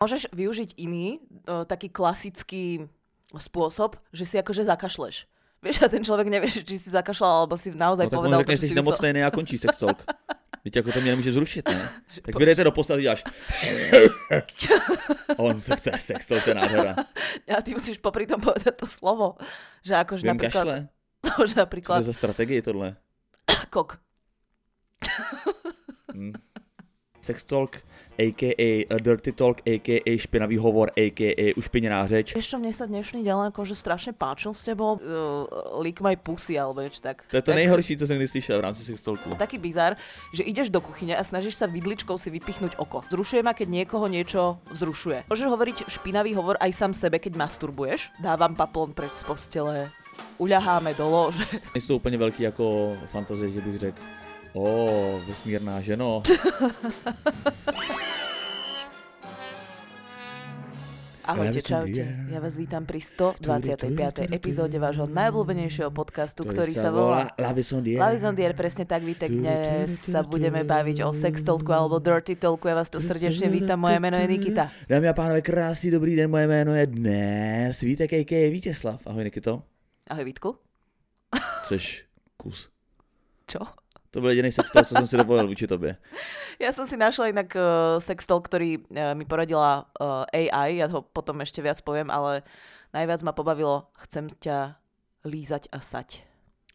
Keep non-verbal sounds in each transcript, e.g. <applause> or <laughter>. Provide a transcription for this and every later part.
Môžeš využiť iný, o, taký klasický spôsob, že si akože zakašleš. Vieš, a ten človek nevie, či si zakašľal, alebo si naozaj No tak povedal to, čo si myslel. nemocnej a končí sex talk. <laughs> Víte, jako to mě nemůže zrušit, ne? <laughs> Tak vydejte do postele, děláš. <laughs> A on, to je sex to je nádhera. A ty musíš popri tom povedať to slovo. Že akože Vím napríklad... kašle. No, že Co to napríklad za strategii tohle? <coughs> kok. Sex talk, a.k.a. dirty talk, a.k.a. špinavý hovor, a.k.a. ušpiněná řeč. Čo, mne sa dnešný deň akože strašne páčil s tebou. Uh, lick my pussy, alebo niečo tak. To je to tak, nejhorší, co jsem kdy slyšel v rámci sex talku. Taký bizar, že ideš do kuchyne a snažíš sa vidličkou si vypichnúť oko. Zrušuje ma, keď niekoho niečo vzrušuje. Môžeš hovoriť špinavý hovor aj sám sebe, keď masturbuješ. Dávam paplon preč z postele, uľaháme do lože. Nejsou úplně velký jako fantazie, že bych řekl, o, vesmírná ženo. <laughs> Ahojte, čaute. ja- vás vítam pri 125. epizóde vášho najobľúbenejšieho podcastu, ktorý sa volá La Visondier. Lavis on the Air, presne tak, víte, dnes sa budeme baviť o sex talku alebo dirty talku. Ja vás tu srdečne vítam, moje meno je Nikita. Dámy a pánové, krásný dobrý den, moje jméno je dnes Vítek, a.k.a. Vítězslav. Ahoj Nikito. Ahoj Vítku. Což kus. Čo? To byl jediný sex talk, co jsem si dovolil vůči tobě. <laughs> Ja som si našla inak uh, sex talk, ktorý uh, mi poradila uh, AI, ja ho potom ešte viac poviem, ale najviac ma pobavilo, chcem ťa lízať a sať.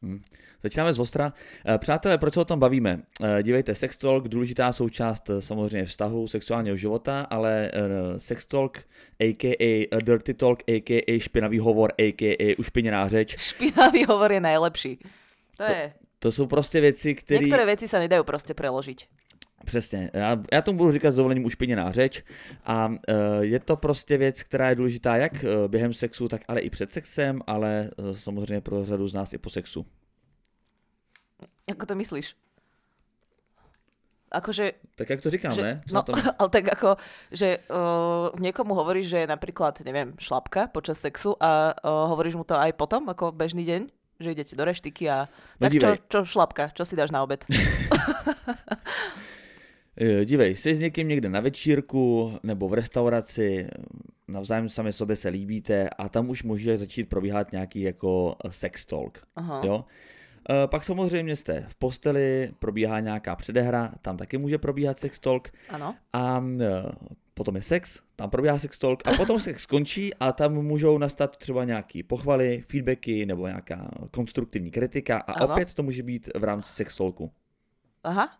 Hm. Začínáme z ostra. Eh, Přátelé, proč se o tom bavíme? Eh, Dívejte, sex talk, důležitá součást eh, samozřejmě vztahu, sexuálního života, ale eh, sex talk, a.k.a. dirty talk, a.k.a. špinavý hovor, a.k.a. ušpiněná řeč, Špinavý hovor je najlepší. To je... to jsou prostě věci, které... Niektoré veci sa nedajú proste preložiť. Přesně, já, já tomu budu říkat s dovolením ušpiněná řeč a uh, je to prostě věc, která je důležitá jak uh, během sexu, tak ale i před sexem, ale uh, samozřejmě pro řadu z nás i po sexu. Ako to myslíš? Akože Tak jak to říkám, že, ne? Co no, tom? <laughs> ale tak ako, že uh, niekomu hovoríš, že je napríklad, neviem, šlapka počas sexu a uh, hovoríš mu to aj potom, ako bežný deň, že idete do reštiky a No tak čo, dívej. čo šlapka, čo si dáš na obed? <laughs> <laughs> Eh, Dívej, jsi s někým někde na večírku nebo v restauraci, navzájem sami sobě se líbíte a tam už může začít probíhat nějaký jako eh, sex talk. Aha. Jo? Eh, Pak samozřejmě jste v posteli, probíhá nějaká předehra, tam taky může probíhat sex talk. Áno. a e, potom je sex, tam probíhá sex talk a potom sex skončí a tam můžou nastat třeba nějaký pochvaly, feedbacky nebo nějaká konstruktivní kritika a Ano. opět to může být v rámci sex talku. Aha.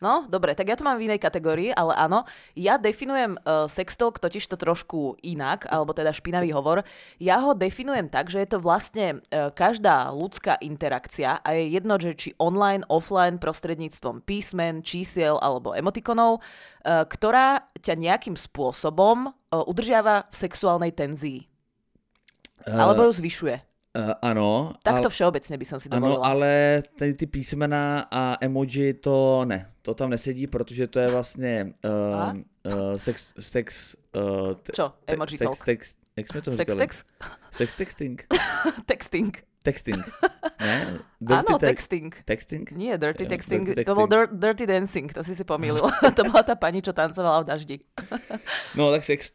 No, dobre, tak ja to mám v inej kategórii, ale áno, ja definujem uh, sextalk totiž to trošku inak, alebo teda špinavý hovor. Ja ho definujem tak, že je to vlastne uh, každá ľudská interakcia a je jedno, že či online, offline, prostredníctvom písmen, čísiel alebo emotikonov, uh, ktorá ťa nejakým spôsobom uh, udržiava v sexuálnej tenzii. Alebo ju zvyšuje. Uh, ano, Takto ale, všeobecne by som si ano, dovolila. ale ty, ty písmena a emoji to ne, to tam nesedí, protože to je vlastně A? uh, uh, sex, sex, uh, te, Čo? te- Emoji sex, talk? text, jak jsme to Sex říkali? text? Sex texting. <laughs> Texting. Texting. <laughs> Ne? Áno, te- texting. Texting? Nie, dirty texting, dirty to bol dir- dirty dancing, to si si pomýlil. <laughs> to bola tá pani, čo tancovala v daždi. No tak sex,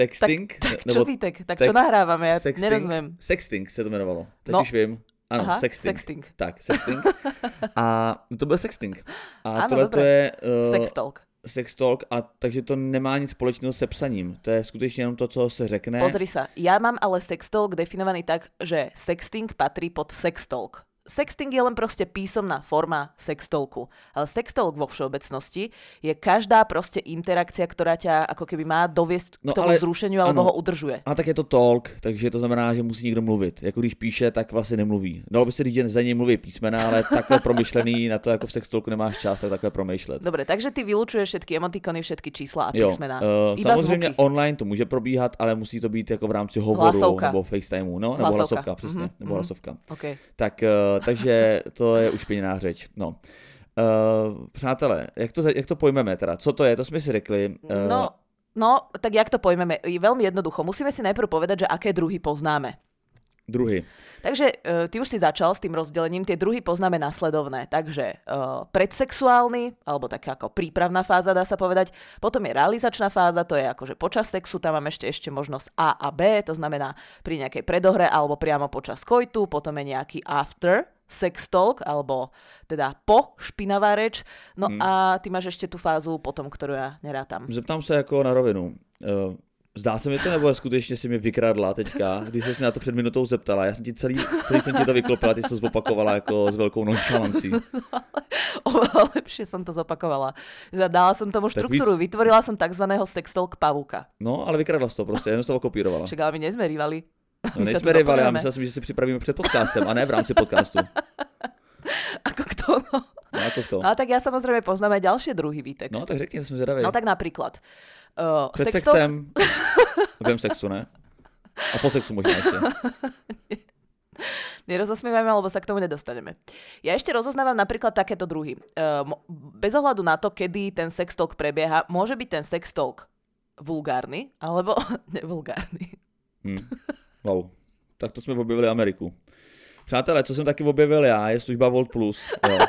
Tak, texting? tak nebo čo Vítek, tak čo text- nahrávame, ja sexting, nerozumiem. Sexting se to jmenovalo. Teď No. už vím. Ano, Aha, sexting. sexting. Tak, sexting. <laughs> A to byl sexting. A Ano, tohle to je uh, Sex talk. sex talk, a takže to nemá nic společného se psaním. To je skutečně jenom to, co se řekne. Pozri sa, ja mám ale sextalk definovaný tak, že sexting patrí pod sextalk. Sexting je len proste písomná forma sextalku. Ale sextalk vo všeobecnosti je každá proste interakcia, ktorá ťa ako keby má doviesť k No, tomu ale- zrušeniu alebo ano. ho udržuje. A tak je to talk, takže to znamená, že musí někdo mluvit. Jako když píše, tak vlastně nemluví. Dalo by se říct, že za něj mluví písmena, ale takhle <laughs> promyšlený, na to jako v sextalku nemáš čas, tak takhle promýšlet. Dobre, takže ty vylučuješ všetky emotikony, všetky čísla a Jo, písmená. uh, Iba samozřejmě zvuky. online to může probíhat, ale musí to být jako v rámci hovoru Hlasovka. nebo FaceTimeu, no, nebo Hlasovka. hlasovka, přesně, Mhm, nebo mhm. hlasovka. Okay. Tak, uh, takže to je ušpiněná řeč. No. Uh, přátelé, jak to, jak to pojmeme teda? Co to je? To jsme si řekli. Uh, No, no, tak jak to pojmeme? Veľmi jednoducho. Musíme si najprv povedať, že aké druhy poznáme. Druhy. Takže uh, ty už si začal s tým rozdelením, tie druhy poznáme nasledovné. Takže uh, predsexuálny, alebo taká ako prípravná fáza, dá sa povedať. Potom je realizačná fáza, to je akože počas sexu, tam máme ešte, ešte možnosť A a B, to znamená pri nejakej predohre alebo priamo počas kojtu, potom je nejaký after, sex talk, alebo teda po špinavá reč. No hmm. a ty máš ešte tú fázu potom, ktorú ja nerátam. Zeptám se jako na rovinu. Uh, Zdá se mi to, nebo skutečně si mi vykradla teďka, když jsi mi na to před minutou zeptala. Já jsem ti celý, celý jsem ti to vyklopila, ty jsi to zopakovala jako s velkou nonchalancí. <laughs> Oveľa lepšie som to zopakovala. Dala som tomu štruktúru, víc... vytvorila som tzv. sextalk pavúka. No, ale vykradla si to prostě, jenom z toho kopírovala. Však ale my nesme rivali. No, nejsme rivali, já myslel jsem, že si připravíme před podcastem a ne v rámci podcastu. <laughs> <laughs> Ako kto, no. No, ako kto. No, tak ja samozrejme poznám aj ďalšie druhy výtek. No, tak řekni, som zvedavý. No, tak napríklad. Uh, Před sexem. <laughs> Viem sexu, ne? A po sexu možno ešte. <laughs> Nerozosmievame, lebo sa k tomu nedostaneme. Ja ešte rozoznávam napríklad takéto druhy. Uh, bez ohľadu na to, kedy ten sextalk prebieha, môže byť ten sextalk vulgárny alebo nevulgárny. Hmm. Wow. Tak to sme objevili Ameriku. Přátelé, co jsem taky objevil já, je služba Volt Plus. Jo. <laughs>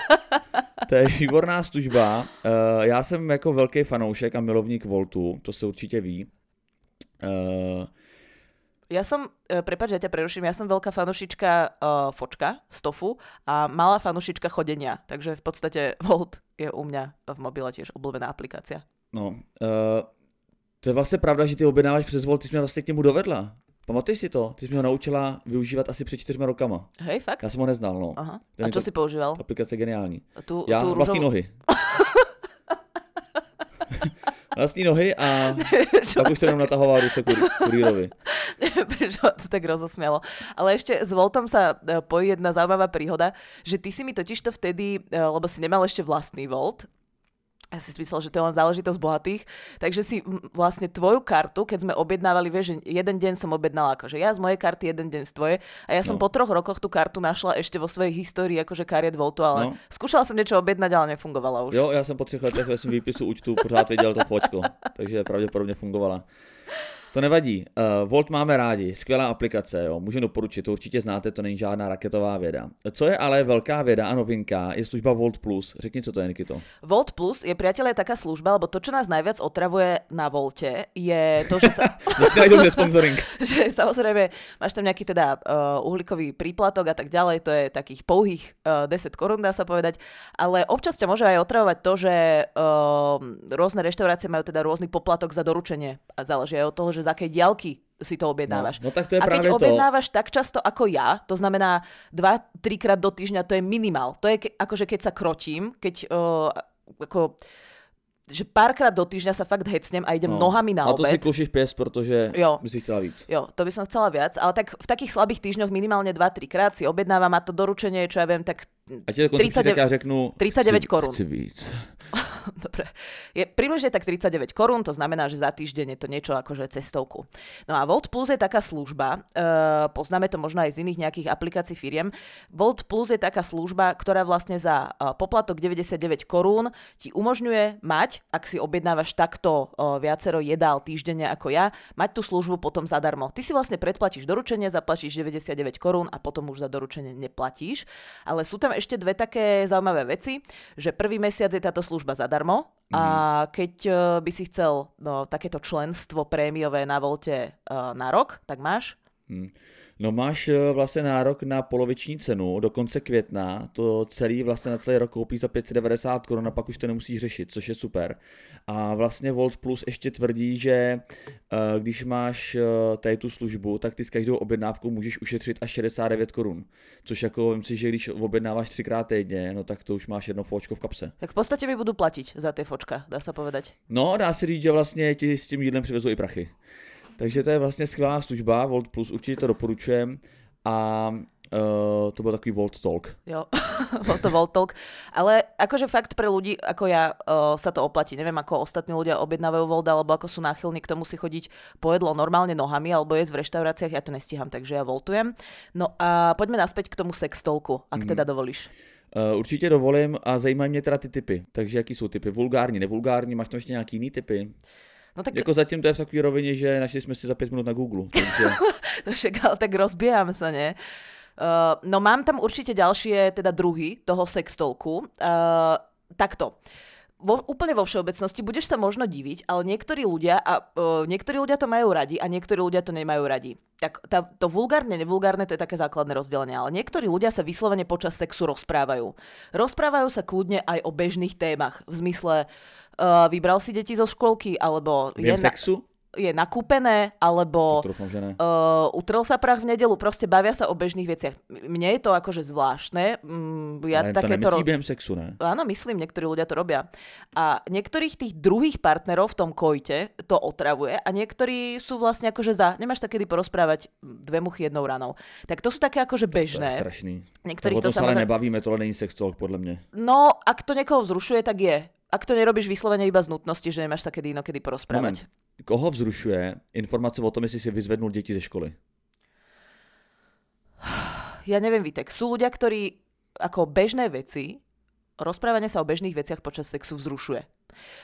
To je výborná služba. Uh, já jsem jako velký fanoušek a milovník Voltu, to se určitě ví. Uh, ja som, e, prepáč, ja ťa preruším, ja som veľká fanušička uh, fočka z tofu a malá fanušička chodenia, takže v podstate <laughs> Volt je u mňa v mobile tiež obľúbená aplikácia. No, uh, to je vlastně pravda, že ty objednáváš přes Volt, ty jsi mě vlastně k němu dovedla. Pamatuješ si to? Ty jsi mi ho naučila využívat asi před čtyřma rokama. Hej, fakt? Já jsem ho neznal, no. Aha. Ten a čo si používal? Aplikace geniální. Tu, Já tu vlastní nohy. <laughs> vlastní nohy a pak už jenom natahoval ruce kurýrovi. Prečo to tak rozosmialo. Ale ešte s Voltom sa e, pojí jedna zaujímavá príhoda, že ty si mi totiž to vtedy, e, lebo si nemal ešte vlastný Volt, ja si myslel, že to je len záležitosť bohatých, takže si vlastne tvoju kartu, keď sme objednávali, vieš, že jeden deň som objednala akože ja z mojej karty, jeden deň z tvojej a ja som no. po troch rokoch tú kartu našla ešte vo svojej histórii akože kariet Voltu, ale no. skúšala som niečo objednať, ale nefungovala už. Jo, ja som po třech letech ve svým výpisu účtu pořád viděl to fočko, takže pravděpodobně fungovala. To nevadí. Uh, Volt máme rádi, skvělá aplikace, jo. můžeme doporučit, to určitě znáte, to není žádná raketová věda. Co je ale velká věda a novinka, je služba Volt Plus. Řekni, co to je, Nikito. Volt Plus je, priateľe, taká služba, lebo to, čo nás najviac otravuje na Volte, je to, že sa... <laughs> sponsoring. <laughs> že samozrejme, máš tam nejaký teda uh, uhlíkový príplatok a tak ďalej, to je takých pouhých uh, 10 korún, dá sa povedať, ale občas ťa môže aj otravovať to, že uh, rôzne reštaurácie majú teda rôzny poplatok za doručenie a záleží aj od toho, že že z akej diaľky si to objednávaš. No, no tak to je a keď práve objednávaš to. tak často ako ja, to znamená 2-3 krát do týždňa, to je minimál. To je ke, akože keď sa krotím, keď uh, ako že párkrát do týždňa sa fakt hecnem a idem no. nohami na obed. A to si kúšiš pies, protože jo. by si chcela víc. Jo, to by som chcela viac, ale tak v takých slabých týždňoch minimálne 2-3 krát si objednávam a to doručenie, čo ja viem, tak a ti 39, ja řeknu, 39 korún. Chci víc. <laughs> Dobre. Je približne tak 39 korún, to znamená, že za týždeň je to niečo akože cestovku. No a Volt Plus je taká služba, uh, poznáme to možno aj z iných nejakých aplikácií firiem. Volt Plus je taká služba, ktorá vlastne za uh, poplatok 99 korún ti umožňuje mať, ak si objednávaš takto uh, viacero jedál týždenne ako ja, mať tú službu potom zadarmo. Ty si vlastne predplatíš doručenie, zaplatíš 99 korún a potom už za doručenie neplatíš. Ale sú tam ešte dve také zaujímavé veci, že prvý mesiac je táto služba zadarmo zadarmo. Mm-hmm. A keď uh, by si chcel no, takéto členstvo prémiové na Volte uh, na rok, tak máš? Mm. No máš eh, vlastně nárok na poloviční cenu do konce května, to celý vlastně na celý rok koupíš za 590 korun a pak už to nemusíš řešit, což je super. A vlastně Volt Plus ještě tvrdí, že eh, když máš eh, tady tu službu, tak ty s každou objednávkou můžeš ušetřit až 69 korun. Což jako vím si, že když objednáváš třikrát týdně, no tak to už máš jedno fočko v kapse. Tak v podstatě mi budu platit za ty fočka, dá se povedať. No, dá se říct, že vlastně ti s tím jídlem přivezou i prachy. Takže to je vlastně skvělá služba, Volt Plus, určitě to doporučujem. A Uh, to bol takový Volt Talk. Jo, <laughs> bol to Volt Talk. Ale akože fakt pre ľudí ako ja uh, sa to oplatí. Neviem, ako ostatní ľudia objednávajú Volt, alebo ako sú náchylní k tomu si chodiť po jedlo normálne nohami, alebo jesť v reštauráciách. Ja to nestíham, takže ja voltujem. No a poďme naspäť k tomu sextolku, ak mm. teda dovolíš. Uh, určitě dovolím a zajímají mě teda ty typy. Takže jaký jsou typy? Vulgární, nevulgární? Máš tam ještě nějaký jiný typy? No tak Jako zatím to je v takové rovině, že našli jsme si za pět minut na Google. Takže to <laughs> však, ale tak rozbieham sa, ne? Uh, no mám tam určite ďalšie, teda druhy toho sextolku. Uh, takto. Vo, úplne vo všeobecnosti budeš sa možno diviť, ale niektorí ľudia, a uh, niektorí ľudia to majú radi a niektorí ľudia to nemajú radi. Tak tá, to vulgárne, nevulgárne, to je také základné rozdelenie, ale niektorí ľudia sa vyslovene počas sexu rozprávajú. Rozprávajú sa kľudne aj o bežných témach, v zmysle uh, vybral si deti zo škôlky, alebo během je na- sexu? Je nakúpené, alebo To ne. uh, utrel sa prach v nedelu, proste bavia sa o bežných veciach. Mne je to akože zvláštne. Mm, ja Ale to takéto nemyslí ro- sexu, ne? Áno, myslím, niektorí ľudia to robia. A niektorých tých druhých partnerov v tom kojte to otravuje a niektorí sú vlastne akože za, nemáš sa kedy porozprávať dve muchy jednou ranou. Tak to sú také akože To je bežné. strašný. Niektorých to, to to sa ale samozrejme... nebavíme, tohle není sex talk, podle mě. No, ak to niekoho vzrušuje, tak je. Ak to nerobíš vyslovene iba z nutnosti, že nemáš sa kedy inokedy porozprávať. Moment. Koho vzrušuje informace o tom, jestli si vyzvednul děti ze školy? ja neviem, Vitek, sú ľudia, ktorí ako bežné veci, rozprávanie sa o bežných veciach počas sexu vzrušuje.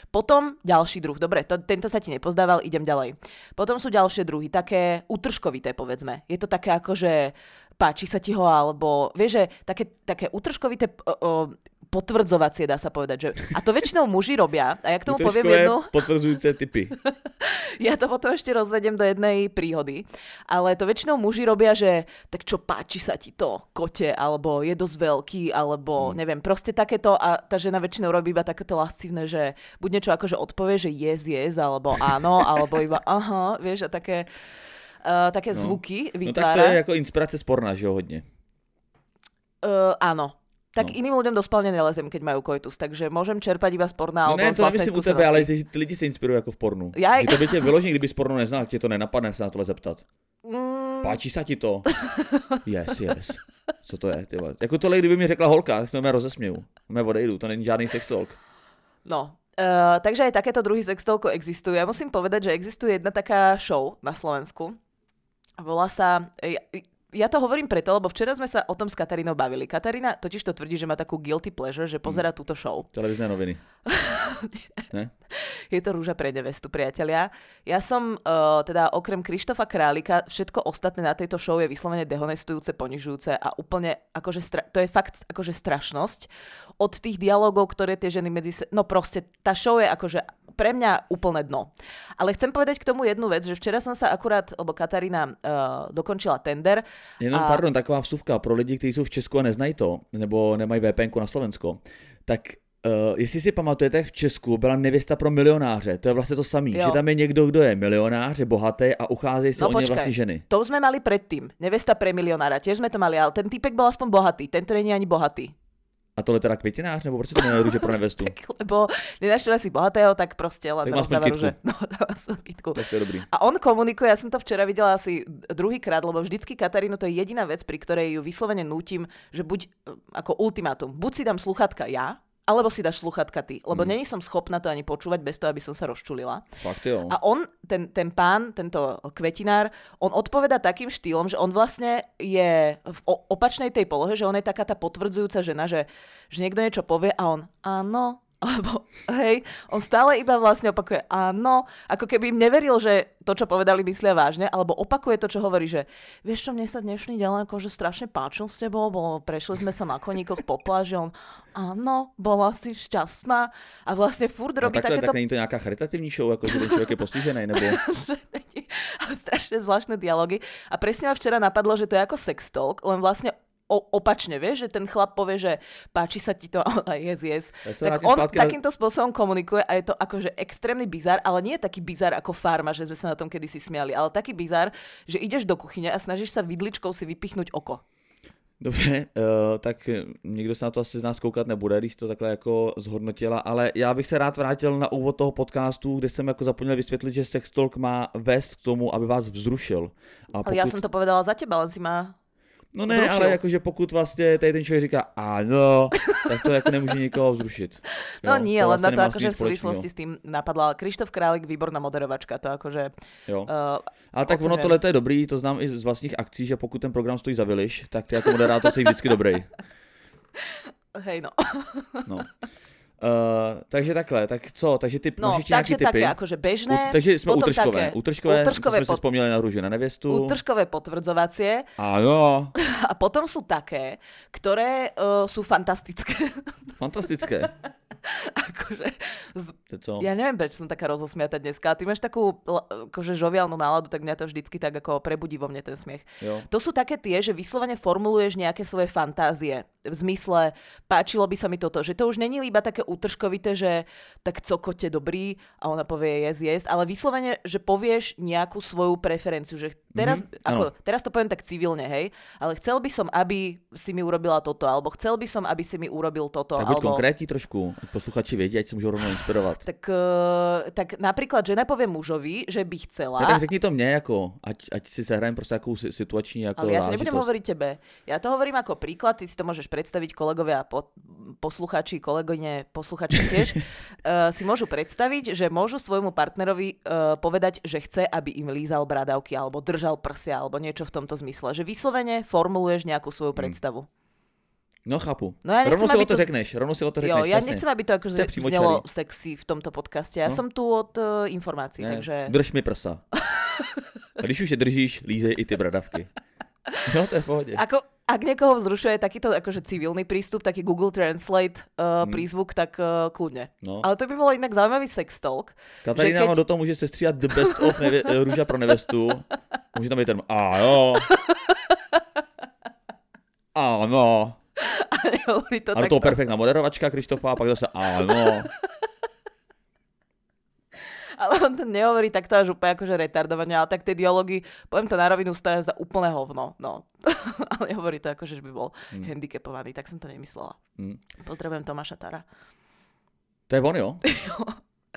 Potom ďalší druh, dobre, to, tento sa ti nepozdával, idem ďalej. Potom sú ďalšie druhy, také utržkovité, povedzme. Je to také ako, že páči sa ti ho, alebo vieš, že také, také utržkovité o, o, potvrdzovacie, dá sa povedať. Že, a to väčšinou muži robia. A ja k tomu poviem jednu... Potvrzujúce typy. <laughs> Ja to potom ešte rozvedem do jednej príhody. Ale to väčšinou muži robia, že tak čo páči sa ti to, kote, alebo je dosť veľký, alebo mm. neviem, proste takéto a tá žena väčšinou robí iba takéto lascívne, že buď niečo akože odpovie, že yes, yes, alebo áno, <laughs> alebo iba aha, vieš, a také, uh, také No. zvuky No tak to vytvára. je jako inspirace sporná, že jo, hodně. uh, áno. Tak No. iným ľuďom do spálne nelezem, keď majú koitus, takže môžem čerpať iba z porna No alebo ne, z to vlastnej nemyslím u tebe, ale skúsenosti. ty, ty lidi se inspirují jako v pornu. Jaj. Že to by tě vyloženě, kdyby pornu neznal, tě to nenapadne se na tohle zeptat. Mm, Páči se ti to? <laughs> Yes, yes. Co to je, ty? Jako tohle, kdyby mi řekla holka, tak se mě rozesměju. Mě odejdu, to není žádný sex talk. No, uh, takže aj takéto druhy sextolku existujú. Ja musím povedať, že existuje jedna taká show na Slovensku. Volá sa... Ja, to hovorím preto, lebo včera sme sa o tom s Katarínou bavili. Katarína totiž to tvrdí, že má takú guilty pleasure, že pozera túto show. Televizné noviny. <laughs> ne? Je to rúža pre nevestu, priatelia. Ja som uh, teda okrem Krištofa Králika, všetko ostatné na tejto show je vyslovene dehonestujúce, ponižujúce a úplne, akože stra- to je fakt akože strašnosť. Od tých dialogov, ktoré tie ženy medzi... Se- no proste, tá show je akože pre mňa úplné dno. Ale chcem povedať k tomu jednu vec, že včera som sa akurát, lebo Katarína uh, dokončila tender. Jenom, A- pardon, taková vsuvka pro lidi, kteří jsou v Česku a neznají to, nebo nemají VPN na Slovensko, tak Uh, jestli si pamatujete, v Česku byla nevěsta pro milionáře. To je vlastně to samé, že tam je někdo, kdo je milionář, je bohatý a ucházejí se No o počkaj. vlastně ženy. To už sme mali predtým. Nevesta pre milionára, tiež sme to mali, ale ten typek bol aspoň bohatý. Tento nie je ani bohatý. A tohle teda květinář, nebo proč to jmenuje růže pro nevestu? <laughs> Tak, lebo nenašiel si bohatého, tak proste len rozdáva rúže. No, kytku. tak to je dobrý. A on komunikuje, ja som to včera videla asi druhýkrát, lebo vždycky Katarínu to je jediná vec, pri ktorej ju vyslovene nútim, že buď e, ako ultimátum, buď si dám sluchatka ja, alebo si dáš sluchatka ty, lebo Hmm. není som schopná to ani počúvať bez toho, aby som sa rozčulila. Fakt jo. A on, ten, ten pán, tento kvetinár, on odpoveda takým štýlom, že on vlastne je v opačnej tej polohe, že on je taká tá potvrdzujúca žena, že, že niekto niečo povie a on áno, alebo hej, on stále iba vlastne opakuje áno, ako keby im neveril, že to, čo povedali, myslia vážne, alebo opakuje to, čo hovorí, že vieš čo, mne sa dnešný deň akože strašne páčil s tebou, bo prešli sme sa na koníkoch po pláži, on áno, bola si šťastná a vlastne furt robí takéto tak není to nějaká charitativní show, jako že ten člověk je postižený, nebo... <laughs> strašne zvláštne dialógy. A presne ma včera napadlo, že to je ako sex talk, len vlastne o, opačne, vieš, že ten chlap povie, že páči sa ti to, a yes, yes. Ja Tak on na- takýmto spôsobom komunikuje a je to akože extrémny bizar, ale nie je taký bizar ako farma, že sme sa na tom kedysi smiali, ale taký bizar, že ideš do kuchyne a snažíš sa vidličkou si vypichnúť oko. Dobře, uh, <laughs> tak nikdo se na to asi z nás koukat nebude, když to takhle jako zhodnotila, ale já bych se rád vrátil na úvod toho podcastu, kde jsem jako zapomněl vysvětlit, že sex talk má vést k tomu, aby vás vzrušil. A Ale ja som to povedala za teba, len si ma... No ne, vzrušil. ale jakože pokud vlastně tady ten člověk říká ano, tak to jako nemůže nikoho vzrušit. <laughs> No Jo, nie, len na to akože tým v súvislosti s tým napadla Krištof Králik, výborná moderovačka, to akože... Jo. Uh, Ale tak ono tohle to je dobrý, to znám i z vlastních akcí, že pokud ten program stojí za viliš, tak ty jako moderátor jsi vždycky dobrý. <laughs> hej no. No. <laughs> Uh, takže takhle, tak co, takže ty No, máš ještě nějaký takže typy? také akože bežné, U, takže jsme útržkové. také Útržkové, útržkové pod- vzpomněli na růže na nevěstu. útržkové potvrdzovacie Áno, <laughs> a potom sú také, ktoré uh, sú fantastické. fantastické. <laughs> <laughs> akože, z, To ja neviem, prečo som taká rozosmiata dneska, ty máš takú akože žoviálnu náladu, tak mňa to vždycky tak ako prebudí vo mne ten smiech. Jo. To sú také tie, že vyslovene formuluješ nejaké svoje fantázie. V zmysle, páčilo by sa mi toto. Že to už není iba také útržkovité, že tak cokote dobrý a ona povie yes, yes, ale vyslovene, že povieš nejakú svoju preferenciu. Že teraz, Mhm, mm-hmm, ako, teraz to poviem tak civilne, hej, ale chcel by som, aby si mi urobila toto, alebo chcel by som, aby si mi urobil toto. Tak buď alebo... trošku, posluchači vědí, ať se můžou rovnou inspirovat. Tak, eh, tak napríklad žena povie mužovi, že by chcela, Ne, tak řekni to mně, jako, ať, ať si sehrajem prostě takovou si- situační jako Ale ja ti nebudem hovoriť tebe. Ja to hovorím ako príklad, ty si to môžeš predstaviť kolegovia, po, posluchači, kolegovne, posluchači tiež, uh, <laughs> si môžu predstaviť, že môžu svojmu partnerovi uh, povedať, že chce, aby im lízal bradavky, alebo držal prsia, alebo niečo v tomto zmysle. Že vyslovene formuluješ nejakú svoju Hmm. No chápu. No ja rovno si o to, to- řekneš, rovno si o to řekneš, Jo, ja jasně. nechcem, aby to akože znelo sexy v tomto podcaste. Ja No. som tu od uh, informácií, Ne, takže... Drž mi prsa. A když už je držíš, lízej i ty bradavky. No, to je v pohodě. Ako, ak niekoho vzrušuje takýto akože civilný prístup, taký Google Translate uh, Hmm. prízvuk, tak uh, kľudne. No. Ale to by bolo inak zaujímavý sex talk. Katarína keď- do toho může sestříhat the best of eh, růža pro nevestu. Může tam být ten, a jo. <laughs> A nehovorí to A do takto. toho perfektná moderovačka Krištofa a pak zase ano. <laughs> Ale on to nehovorí takto až úplne akože retardovanie, ale tak tie dialógy, poviem to na rovinu, stoja za úplné hovno. No. <laughs> ale hovorí to akože, že by bol Hmm. handicapovaný, tak som to nemyslela. Hm. Pozdravujem Tomáša Tara. To je on, jo?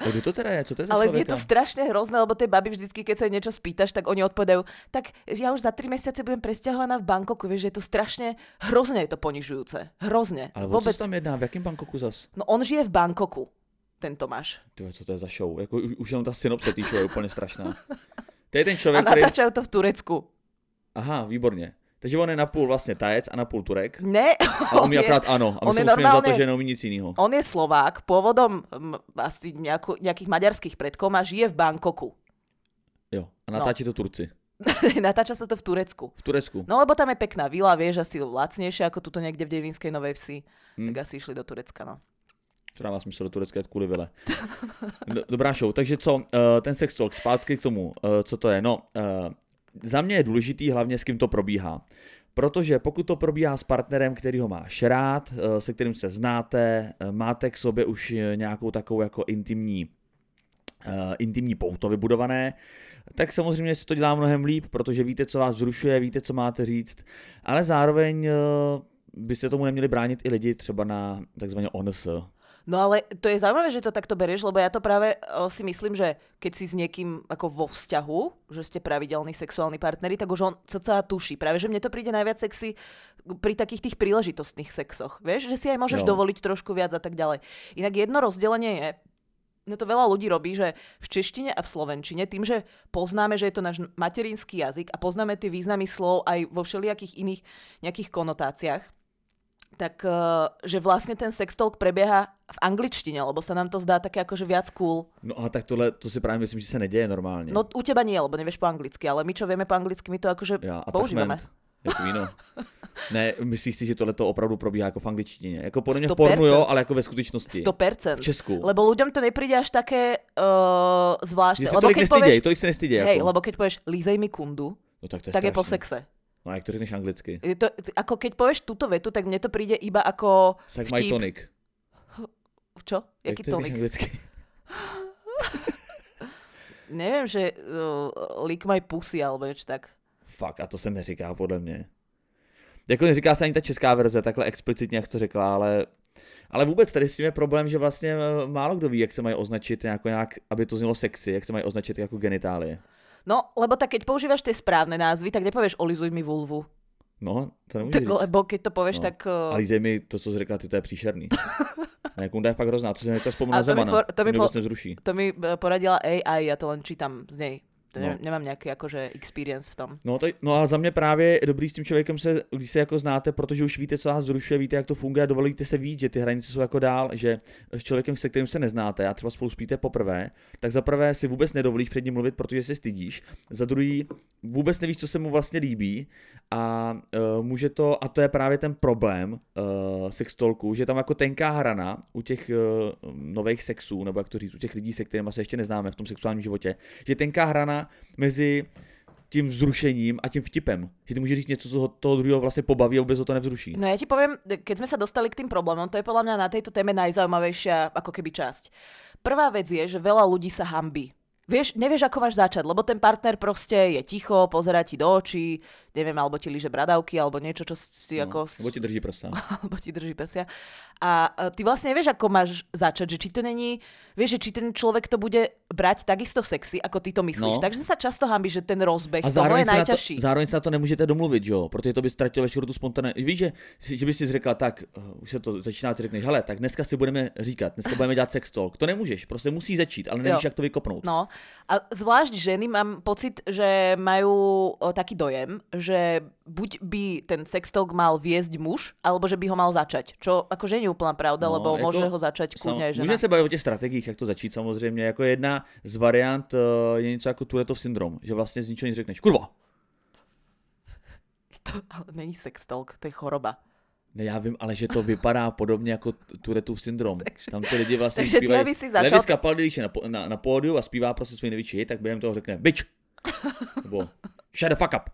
A kdo to teda je? Co to je Ale je člověka? to strašne hrozné, lebo tie baby vždycky, keď sa niečo spýtaš, tak oni odpovedajú, tak ja už za tri mesiace budem presťahovaná v Bangkoku, vieš, že je to strašne, hrozne je to ponižujúce. Hrozne. Ale se tam jedná? V jakém Bangkoku zas? No on žije v Bangkoku, ten Tomáš. Ty, co to je za show? Jako, už, jenom ta synopse show je úplně strašná. To je ten A člověk, který... natáčajú to v Turecku. Aha, výborně. Takže on je napůl vlastně tajec a napůl turek. Ne, A <laughs> on mi je- akorát ano. A my on je musíme za to, normálne- že neumí nic jiného. On je Slovák, pôvodom m, asi nejakú, nejakých maďarských predkov a žije v Bangkoku. Jo. A natáčí to Turci. <laughs> Natáča sa to v Turecku. V Turecku. No lebo tam je pekná vila, vieš, asi lacnejšia ako tuto niekde v Devinskej Novej Vsi. Hm. Tak asi išli do Turecka, no. Dává smysl do Turecka jet kvůli vile. <laughs> Do- Dobrá show. Takže co, uh, ten sex talk, zpátky k tomu, uh, co to je. No, uh, za mě je důležitý hlavně s kým to probíhá. Protože pokud to probíhá s partnerem, který ho máš rád, eh, se kterým se znáte, eh, máte k sobě už eh, nějakou takovou jako intimní, intimní pouto vybudované, tak samozřejmě si to dělá mnohem líp, protože víte, co vás vzrušuje, víte, co máte říct, ale zároveň byste tomu neměli bránit i lidi třeba na takzvaně ONS. No ale to je zaujímavé, že to takto berieš, lebo ja to práve o, si myslím, že keď si s niekým ako vo vzťahu, že ste pravidelní sexuálni partneri, tak už on cca tuší. Práve, že mne to príde najviac sexy pri takých tých príležitostných sexoch. Vieš, že si aj môžeš Jo. dovoliť trošku viac a tak ďalej. Inak jedno rozdelenie je, no to veľa ľudí robí, že v češtine a v slovenčine, tým, že poznáme, že je to náš materinský jazyk a poznáme tie významy slov aj vo všelijakých iných nejakých konotáciách, tak eh, že vlastne ten sex talk prebieha v angličtine, lebo sa nám to zdá také akože viac cool. No a tak tohle, to si právě myslím, že se neděje normálně. No u teba nie, lebo nevieš po anglicky, ale my čo vieme po anglicky, my to akože Já, používame. jako víno. <laughs> ne, myslíš si, že tohle to opravdu probíhá jako v angličtině? Jako podle mě v 100%. pornu jo, ale jako ve skutečnosti. 100%. V Česku. Lebo ľuďom to nepríde až také uh, zvláštne. Že Lebo tolik keď nestyděj, povieš, tolik se nestyděj. hej, jako. lebo keď povieš lízej mi kundu, no tak to je tak je po sexe. No a jak to řekneš anglicky? Je to, ako keď povieš túto vetu, tak mne to príde iba ako Suck my vtip. tonic. Čo? Jak Jaký to řekneš tonik? anglicky? <laughs> Neviem, že uh, lick my pussy alebo niečo tak. Fakt, a to se neříká podle mě. Jako neříká se ani ta česká verze takhle explicitně, jak to řekla, ale ale vůbec tady s tím je problém, že vlastně eh, málo kdo ví, jak se mají označit nějak, aby to znělo sexy, jak se mají označit jako genitálie. No, lebo tak keď používaš tie správne názvy, tak nepovieš olizuj mi vulvu. No, to nemůžeš Tak, říct. lebo keď to povieš, No. tak... Uh, A lízej mi to, co jsi řekla, ty to je příšerný. <laughs> A jak je fakt hrozná, co si hnedka vzpomenu na to mi Zemana. por- to mi po- nevzruší. To mi eh, poradila AI, ja to len čítam z nej. To no. Nemám nějaký jakože experience v tom. No, to, no a za mě právě je dobrý s tím člověkem se, když se jako znáte, protože už víte, co vás zrušuje, víte, jak to funguje a dovolíte se víc, že ty hranice jsou jako dál, že s člověkem, se kterým se neznáte, a třeba spolu spíte poprvé, tak za prvé si vůbec nedovolíš před ním mluvit, protože se stydíš. Za druhý vůbec nevíš, co se mu vlastně líbí a uh, může to, a to je právě ten problém uh, sextolku, že tam jako tenká hrana u těch uh, nových sexů, nebo jak to říct, u těch lidí, se kterými se ještě neznáme v tom sexuálním životě, že tenká hrana mezi tím vzrušením a tím vtipem. Že ty můžeš říct něco, co toho druhého vlastně pobaví a vůbec ho to nevzruší. No já ti povím, keď jsme se dostali k tým problémom, to je podle mě na této téme najzaujímavejšia ako keby časť. Prvá vec je, že veľa ľudí sa hambí vieš, nevieš, ako máš začať, lebo ten partner proste je ticho, pozera ti do očí, neviem, alebo ti líže bradavky, alebo niečo, čo si no, ako... Alebo ti drží prsa. <laughs> alebo ti drží prsia. A ty vlastne nevieš, ako máš začať, že či to není, vieš, že či ten človek to bude brať takisto sexy, ako ty to myslíš. No. Takže sa často hambí, že ten rozbeh, a zároveň je najťažší. To, zároveň sa to nemůžete domluvit, jo, protože to by ztratilo veškerou tu spontánne. Víš, že, že by si řekla, tak, uh, už se to začíná, ty řekneš, hele, tak dneska si budeme říkat, dneska budeme dělat sex talk. To nemůžeš, prostě musí začít, ale nevíš, jak to vykopnout. No, a zvlášť ženy mám pocit, že majú o, taký dojem, že buď by ten sextalk mal viesť muž, alebo že by ho mal začať. Čo akože nie je úplná pravda, no, lebo jako, môže ho začať kľudne žena. Můžeme se bavit o těch strategiích, jak to začít samozřejmě. Jako jedna z variant uh, je něco jako Touretteov syndrom, že vlastně z ničeho nic řekneš. Kurva! <laughs> To ale není sextalk, to je choroba. Ne, já vím, ale že to vypadá podobně jako Touretteův syndrom. <laughs> takže, Tam ty lidi vlastně takže zpívají. Ty si začal... Levis když je na, na, na pódiu a zpívá prostě svůj největší hit, tak během toho řekne bitch. <laughs> Nebo shut the fuck up.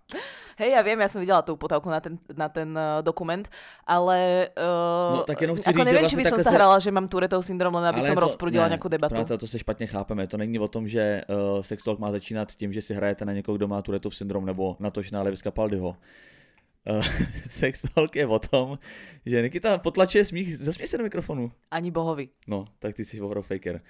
Hej, ja viem, ja som videla tú potávku na ten, na ten uh, dokument, ale uh, no, tak jenom chci ako říct, neviem, že či by som sa hrala, že mám Tourettov syndrom, len aby som to, rozprudila ne, nejakú debatu. Práve to se špatně chápeme. To není o tom, že uh, sex talk má začínat tím, že si hrajete na někoho, kdo má Tourettov syndrom, nebo tož na Levis Capaldiho. Uh, <laughs> sex talk je o tom, že Nikita potlačuje smích, zasměj se do mikrofonu. Ani bohovi. No, tak ty jsi faker. Uh,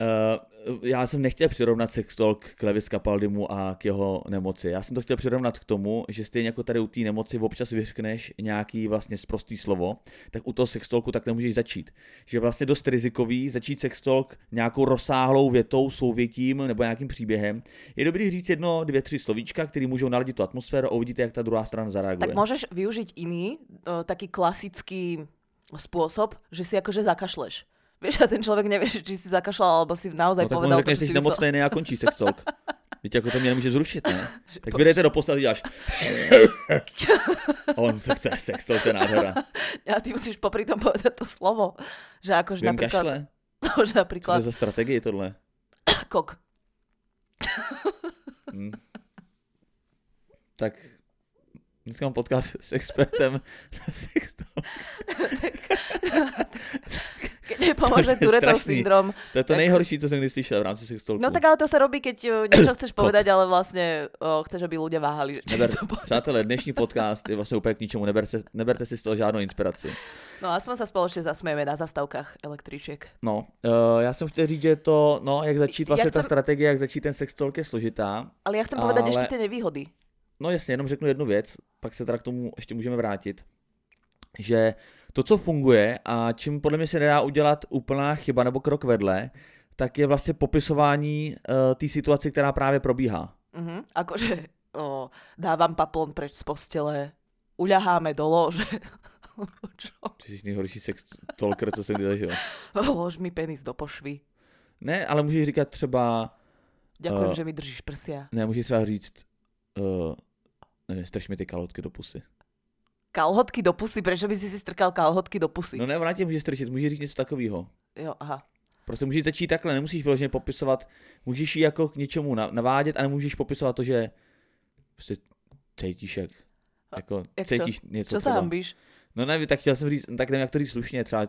Uh, já jsem nechtěl přirovnat sextalk k Levis Capaldimu a k jeho nemoci. Já jsem to chtěl přirovnat k tomu, že stejně jako tady u té nemoci občas vyřkneš nějaký vlastně sprostý slovo, tak u toho sextalku tak nemůžeš začít. Že vlastně dost rizikový začít sextalk nějakou rozsáhlou větou, souvětím nebo nějakým příběhem. Je dobrý říct jedno, dvě, tři slovíčka, které můžou naladit tu atmosféru a uvidíte, jak ta druhá strana zareaguje. Tak můžeš využít jiný, uh, taký klasický spôsob, že si akože zakašleš. Vieš, a ten človek nevie, či si zakašľal, alebo si naozaj no, tak povedal to, že si nemocnej a končí sex talk. <laughs> Víte, jako to mě nemůže zrušit, ne? <laughs> Tak vydejte do postavy až... <laughs> On se chce sex, to je nádhera. A ty musíš popri tom povedať to slovo. Že akože Viem napríklad... kašle. No, že napríklad... Co je za strategie tohle? <coughs> Kok. hmm. Tak Dneska mám podcast s expertem na sex Keď nepomôže <laughs> Turetov syndrom. To je to tak... nejhorší, co jsem kdy slyšel v rámci sextolku. No tak ale to se robí, keď eh, niečo chceš <coughs> povedať, ale vlastně o, chceš, aby ľudia váhali. Že Neber, přátelé, dnešní podcast je vlastně úplně k ničemu, neberte, neberte si z toho žádnou inspiraci. No aspoň sa spoločne zasmejeme na zastávkach električek. No, uh, já jsem chtěl říct, že to, no, jak začít vlastně ja chcem... ta strategie, jak začít ten sextolk je složitá. Ale já chcem povedať ale... ešte tie nevýhody. No jasně, jenom řeknu jednu věc, pak se teda k tomu ještě můžeme vrátit, že to, co funguje a čím podle mě se nedá udělat úplná chyba nebo krok vedle, tak je vlastně popisování uh, té situace, která právě probíhá. Mm-hmm. Akože <laughs> o, dávam paplon preč z postele, uľaháme do lože. Čo? <laughs> Ty jsi nejhorší sex talker, co jsem kdy zažil. <laughs> Lož mi penis do pošvy. Ne, ale můžeš říkat třeba... Ďakujem, uh, že mi držíš prsia. Ne, můžeš třeba říct, uh, neviem, strč mi ty kalhotky do pusy. Kalhotky do pusy? Prečo by si si strkal kalhotky do pusy? No ne, ona tě může strčit, může říct něco takového. Jo, aha. Prostě můžeš začít takhle, nemusíš vyloženě popisovat, můžeš jí jako k něčemu navádět a nemůžeš popisovat to, že prostě cítíš jak, jako jak cítíš čo? něco Co se hambíš? No nevím, tak chtěl jsem říct, tak nevím, jak to říct slušně, třeba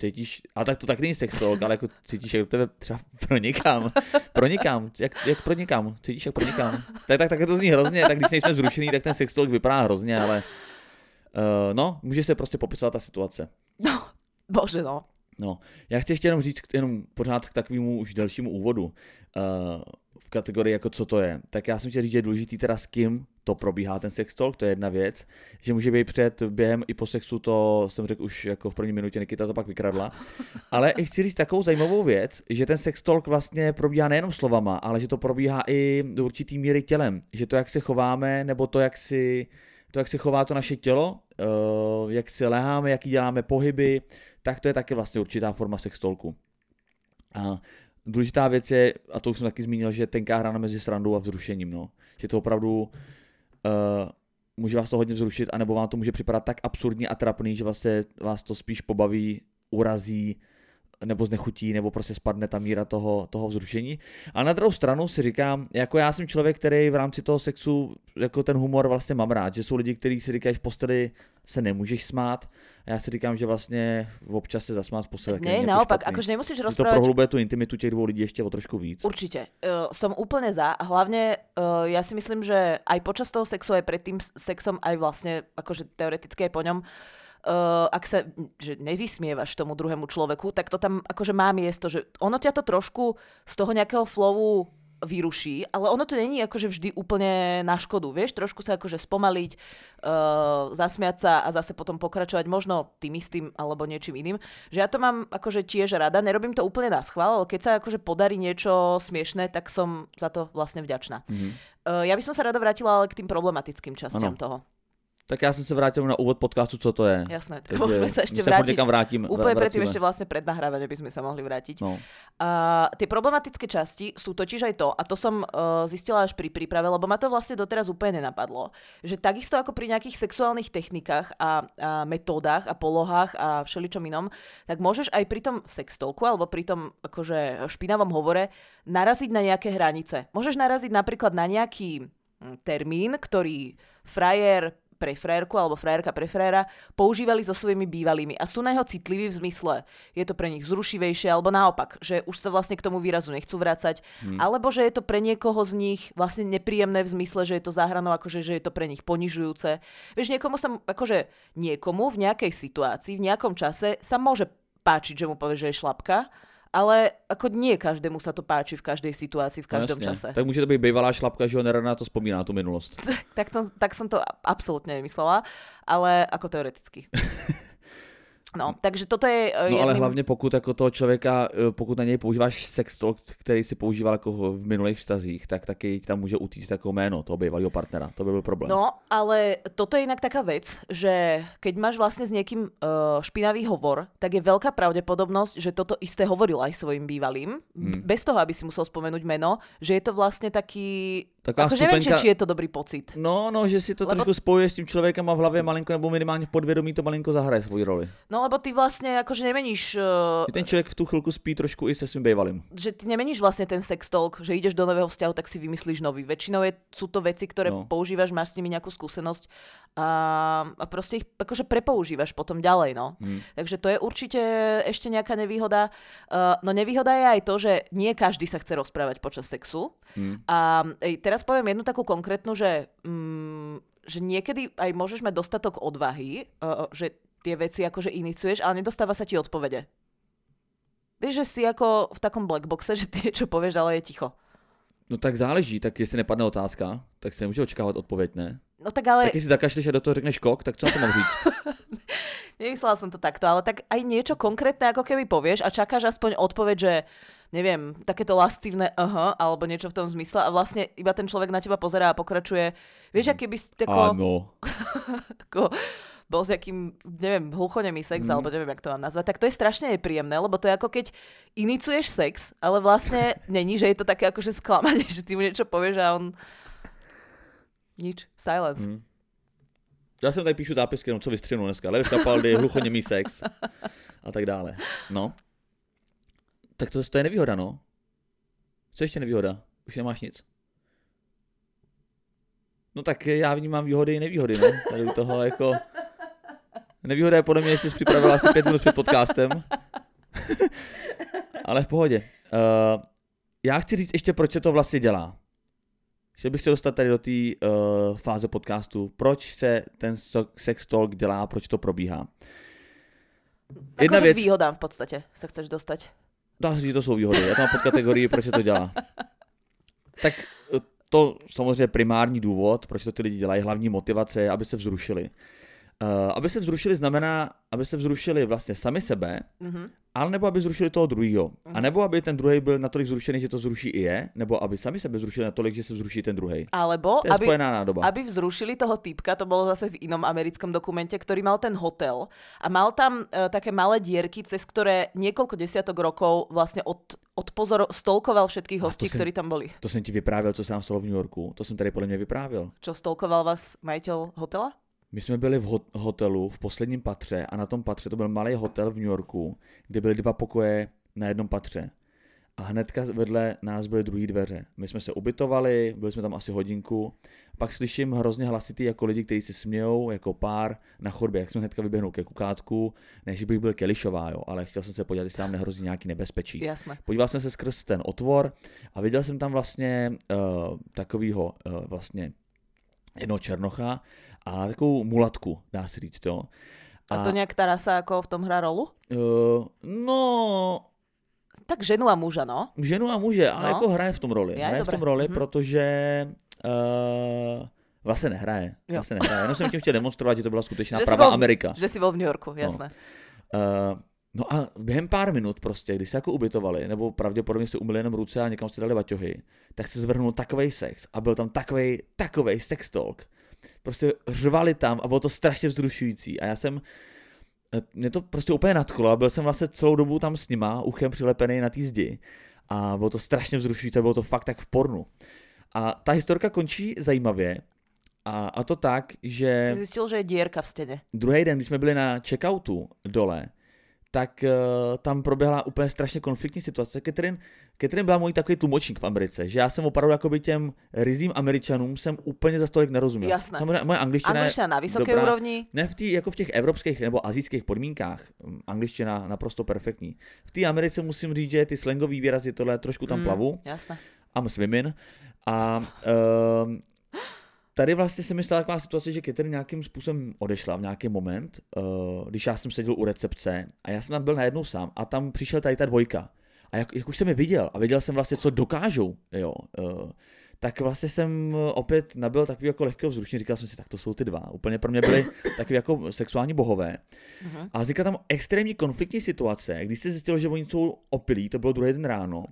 cítíš, ale tak to tak není sexolog, ale jako cítíš, jak do tebe třeba <laughs> pronikám, pronikám, jak, jak pronikám, cítíš, jak pronikám. Tak, tak, tak to zní hrozně, tak když nejsme zrušený, tak ten sexolog vypadá hrozně, ale uh, no, může se prostě popisovat ta situace. No, bože no. No, já chci ještě jenom říct jenom pořád k takovému už dalšímu úvodu uh, v kategorii jako co to je. Tak já jsem chtěl říct, že je důležitý teda s kým to probíhá, ten sex talk, to je jedna věc, že může být před, během i po sexu, to jsem řekl už jako v první minutě, Nikita to pak vykradla, ale i chci říct takovou zajímavou věc, že ten sex talk vlastně probíhá nejenom slovama, ale že to probíhá i do určitý míry tělem, že to, jak se chováme, nebo to, jak si, to, jak se chová to naše tělo, jak si leháme, jaký děláme pohyby, tak to je taky vlastně určitá forma sex talku. A důležitá věc je, a to už jsem taky zmínil, že tenká hra mezi srandou a vzrušením, no. Že to opravdu uh, může vás to hodně vzrušit, anebo vám to může připadat tak absurdní a trapný, že vlastně vás to spíš pobaví, urazí, nebo znechutí, nebo prostě spadne ta míra toho, toho vzrušení. A na druhou stranu si říkám, jako já jsem člověk, který v rámci toho sexu jako ten humor vlastně mám rád, že jsou lidi, kteří si říkají v posteli se nemůžeš smát. A já si říkám, že vlastně občas se zasmát v posteli. Nie, naopak, akože nemusíš rozprávať... To prohlubuje tu intimitu těch dvou lidí ještě o trošku víc. Určite. Uh, som úplne za. A hlavne uh, ja si myslím, že aj počas toho sexu, aj pred tým sexom, aj vlastne akože teoreticky aj po ňom, uh, ak sa že nevysmievaš tomu druhému človeku, tak to tam akože má miesto, že ono ťa to trošku z toho nejakého flowu vyruší, ale ono to není akože vždy úplne na škodu, vieš, trošku sa akože spomaliť, uh, zasmiať sa a zase potom pokračovať možno tým istým alebo niečím iným, že ja to mám akože tiež rada, nerobím to úplne na schvál, ale keď sa akože podarí niečo smiešné, tak som za to vlastne vďačná. Mm-hmm. Uh, ja by som sa rada vrátila ale k tým problematickým častiam ano. toho. Tak já jsem se vrátil na úvod podcastu, co to je. Jasné, tak môžeme sa ešte vrátiť. vrátím, Úplne predtým ešte vlastne pred nahrávanie by sme sa mohli vrátiť. No. Uh, tie problematické časti sú totiž aj to, a to som uh, zistila až pri príprave, lebo ma to vlastne doteraz úplne nenapadlo, že takisto ako pri nejakých sexuálnych technikách a, a metódach a polohách a všeličom inom, tak môžeš aj pri tom sextolku alebo pri tom akože špinavom hovore naraziť na nejaké hranice. Môžeš naraziť napríklad na nejaký hm, termín, ktorý frajer pre frérku alebo frérka pre fréra používali so svojimi bývalými a sú na jeho citliví v zmysle, je to pre nich zrušivejšie alebo naopak, že už sa vlastne k tomu výrazu nechcú vrácať, hmm. alebo že je to pre niekoho z nich vlastne nepríjemné v zmysle, že je to záhranou, akože že je to pre nich ponižujúce. Vieš, niekomu sa, akože niekomu v nejakej situácii, v nejakom čase sa môže páčiť, že mu povie, že je šlapka, ale ako nie každému sa to páči v každej situácii, v každom Jasne. čase. Tak může to být bývalá šlapka, že nerada na to spomíná, tu minulost. <laughs> tak, to, tak som to absolútne nemyslela, ale ako teoreticky. <laughs> No, takže toto je uh, No ale hlavně pokud jako toho člověka, eh, pokud na něj používáš sextalk, který si používal jako v minulých vztazích, tak taky tam může utíct jako jméno toho bývalého partnera. To by byl problém. No, ale toto je inak taká vec, že keď máš vlastne s niekým uh, špinavý hovor, tak je veľká pravdepodobnosť, že toto isté hovoril aj svojim bývalým, hmm. bez toho, aby si musel spomenúť meno, že je to vlastne taký Taková akože neviem, či, či je to dobrý pocit. No, no, že si to lebo... trošku spojuje s tím člověkem a v hlavě malinko nebo minimálně v podvědomí to malinko zahraje svoji roli. No, lebo ty vlastne akože nemeníš... Uh... Ten člověk v tu chvilku spí trošku i se svým bývalým. Že ty nemeníš vlastne ten sex talk, že ideš do nového vzťahu, tak si vymyslíš nový. Väčšinou je, sú to veci, ktoré no. používaš, máš s nimi nejakú skúsenosť a, a proste ich akože prepoužívaš potom ďalej, no. Hmm. Takže to je určite ešte nejaká nevýhoda. Uh, no nevýhoda je aj to, že nie každý sa chce rozprávať počas sexu. Hmm. A teraz teraz poviem jednu takú konkrétnu, že, mm, že niekedy aj môžeš mať dostatok odvahy, uh, že tie veci akože iniciuješ, ale nedostáva sa ti odpovede. Vieš, že si ako v takom blackboxe, že ty čo povieš, ale je ticho. No tak záleží, tak jestli nepadne otázka, tak se nemůže očekávat odpověď, ne? No tak ale... Tak jestli zakašleš a do toho řekneš kok, tak co na to mám říct? <laughs> Nemyslela som to takto, ale tak aj niečo konkrétne ako keby povieš a čakáš aspoň odpoveď, že neviem, takéto lascívne aha, alebo niečo v tom zmysle a vlastne iba ten človek na teba pozerá a pokračuje. Vieš, aký by si tako... Áno. <laughs> ako, bol s jakým, neviem, hluchonemý sex, mm. alebo neviem, jak to mám nazvať, tak to je strašne nepríjemné, lebo to je ako keď iniciuješ sex, ale vlastne <laughs> není, že je to také akože sklamanie, že ty mu niečo povieš a on nič, silence. Mm. Já jsem tady píšu zápisky, no co vystřinu dneska. Lev kapaldy, hluchoněmý sex <laughs> a tak dále. No. Tak to, to je nevýhoda, no. Co ještě nevýhoda? Už nemáš nic. No tak já vnímám výhody i nevýhody, no. Tady u toho jako... Nevýhoda je podle mě, že jsi připravila asi pět minut před podcastem. <laughs> Ale v pohodě. Uh, já chci říct ještě, proč se to vlastně dělá. Chtěl bych se dostat tady do té uh, fáze podcastu. Proč se ten sex talk dělá, proč to probíhá. Jedna věc... výhodám v podstatě se chceš dostať. Dá se říct, to jsou výhody. Já mám pod kategorii, proč to dělá. Tak to samozřejmě primární důvod, proč to ty lidi dělají, hlavní motivace je, aby se vzrušili. Uh, aby se vzrušili znamená, aby se vzrušili vlastně sami sebe, mm-hmm. ale nebo aby zrušili toho druhého. Mm-hmm. A nebo aby ten druhý byl natolik zrušený, že to zruší i je, nebo aby sami sebe zrušili natolik, že se vzruší ten druhý. Alebo to je aby, nádoba. aby vzrušili toho typka, to bolo zase v inom americkom dokumente, ktorý mal ten hotel a mal tam uh, také malé dierky, cez ktoré niekoľko desiatok rokov vlastne od, odpozor, stolkoval všetkých hostí, ktorí tam boli. To jsem ti vyprávěl, co jsem stalo v New Yorku. To jsem tady podle mě vyprávěl. Čo stolkoval vás majiteľ hotela? My jsme byli v hotelu v posledním patře a na tom patře to byl malý hotel v New Yorku, kde byly dva pokoje na jednom patře. A hnedka vedle nás byly druhé dveře. My jsme se ubytovali, byli jsme tam asi hodinku. Pak slyším hrozně hlasitý jako lidi, kteří si smějou, jako pár na chodbě. Jak jsme hnedka vyběhnul ke kukátku, než bych byl kelišová, jo, ale chtěl jsem se podívat, jestli tam nehrozí nějaký nebezpečí. Jasne. Podíval jsem se skrz ten otvor a viděl jsem tam vlastně uh, takovýho uh, vlastně jednoho černocha a takovou mulatku, dá se říct to. A, a to nějak Tarasa jako v tom hra rolu? Uh, no... Tak ženu a muža, no. Ženu a muže, ale no. jako hraje v tom roli. Já hraje v tom roli, mm-hmm. protože uh, vlastně nehraje. Jo. Vlastně nehraje. Jenom jsem tím chtěl demonstrovat, že to byla skutečná pravá Amerika. Že jsi byl v New Yorku, jasné. No. Uh, No a během pár minut prostě, když se jako ubytovali, nebo pravděpodobně se umyli jenom ruce a někam si dali baťohy, tak se zvrhnul takový sex a byl tam takový, takový sex talk, prostě řvali tam a bylo to strašně vzrušující a já jsem, eh, mě to prostě úplně nadchlo a byl jsem vlastně celou dobu tam s nima, uchem přilepený na té zdi a bylo to strašně vzrušující bylo to fakt tak v pornu. A ta historka končí zajímavě, a, a to tak, že... Jsi zjistil, že je dírka v stěně. Druhý den, když jsme byli na checkoutu dole, tak uh, tam proběhla úplně strašně konfliktní situace. Catherine, Catherine byla můj takový tlumočník v Americe, že já jsem opravdu jakoby těm rizím američanům jsem úplně za stolik nerozuměl. Jasné. Samozřejmě moje angličtina, angličtina na vysoké dobrá, úrovni. Ne v tý, jako v těch evropských nebo azijských podmínkách, hm, angličtina naprosto perfektní. V té Americe musím říct, že ty slangové výrazy tohle trošku tam mm, plavu. Jasné. I'm swimming. A uh, tady vlastně se mi stala taková situace, že Catherine nějakým způsobem odešla v nějaký moment, uh, když já jsem seděl u recepce a já jsem tam byl najednou sám a tam přišel tady ta dvojka. A jak, jak už jsem je viděl a viděl jsem vlastně, co dokážou, jo, uh, tak vlastně jsem opět nabil takový jako lehkého vzrušení, říkal jsem si, tak to jsou ty dva. Úplně pro mě byly <coughs> takový jako sexuální bohové. Uh-huh. A vznikla tam extrémní konfliktní situace, když se zjistilo, že oni jsou opilí, to bylo druhý den ráno,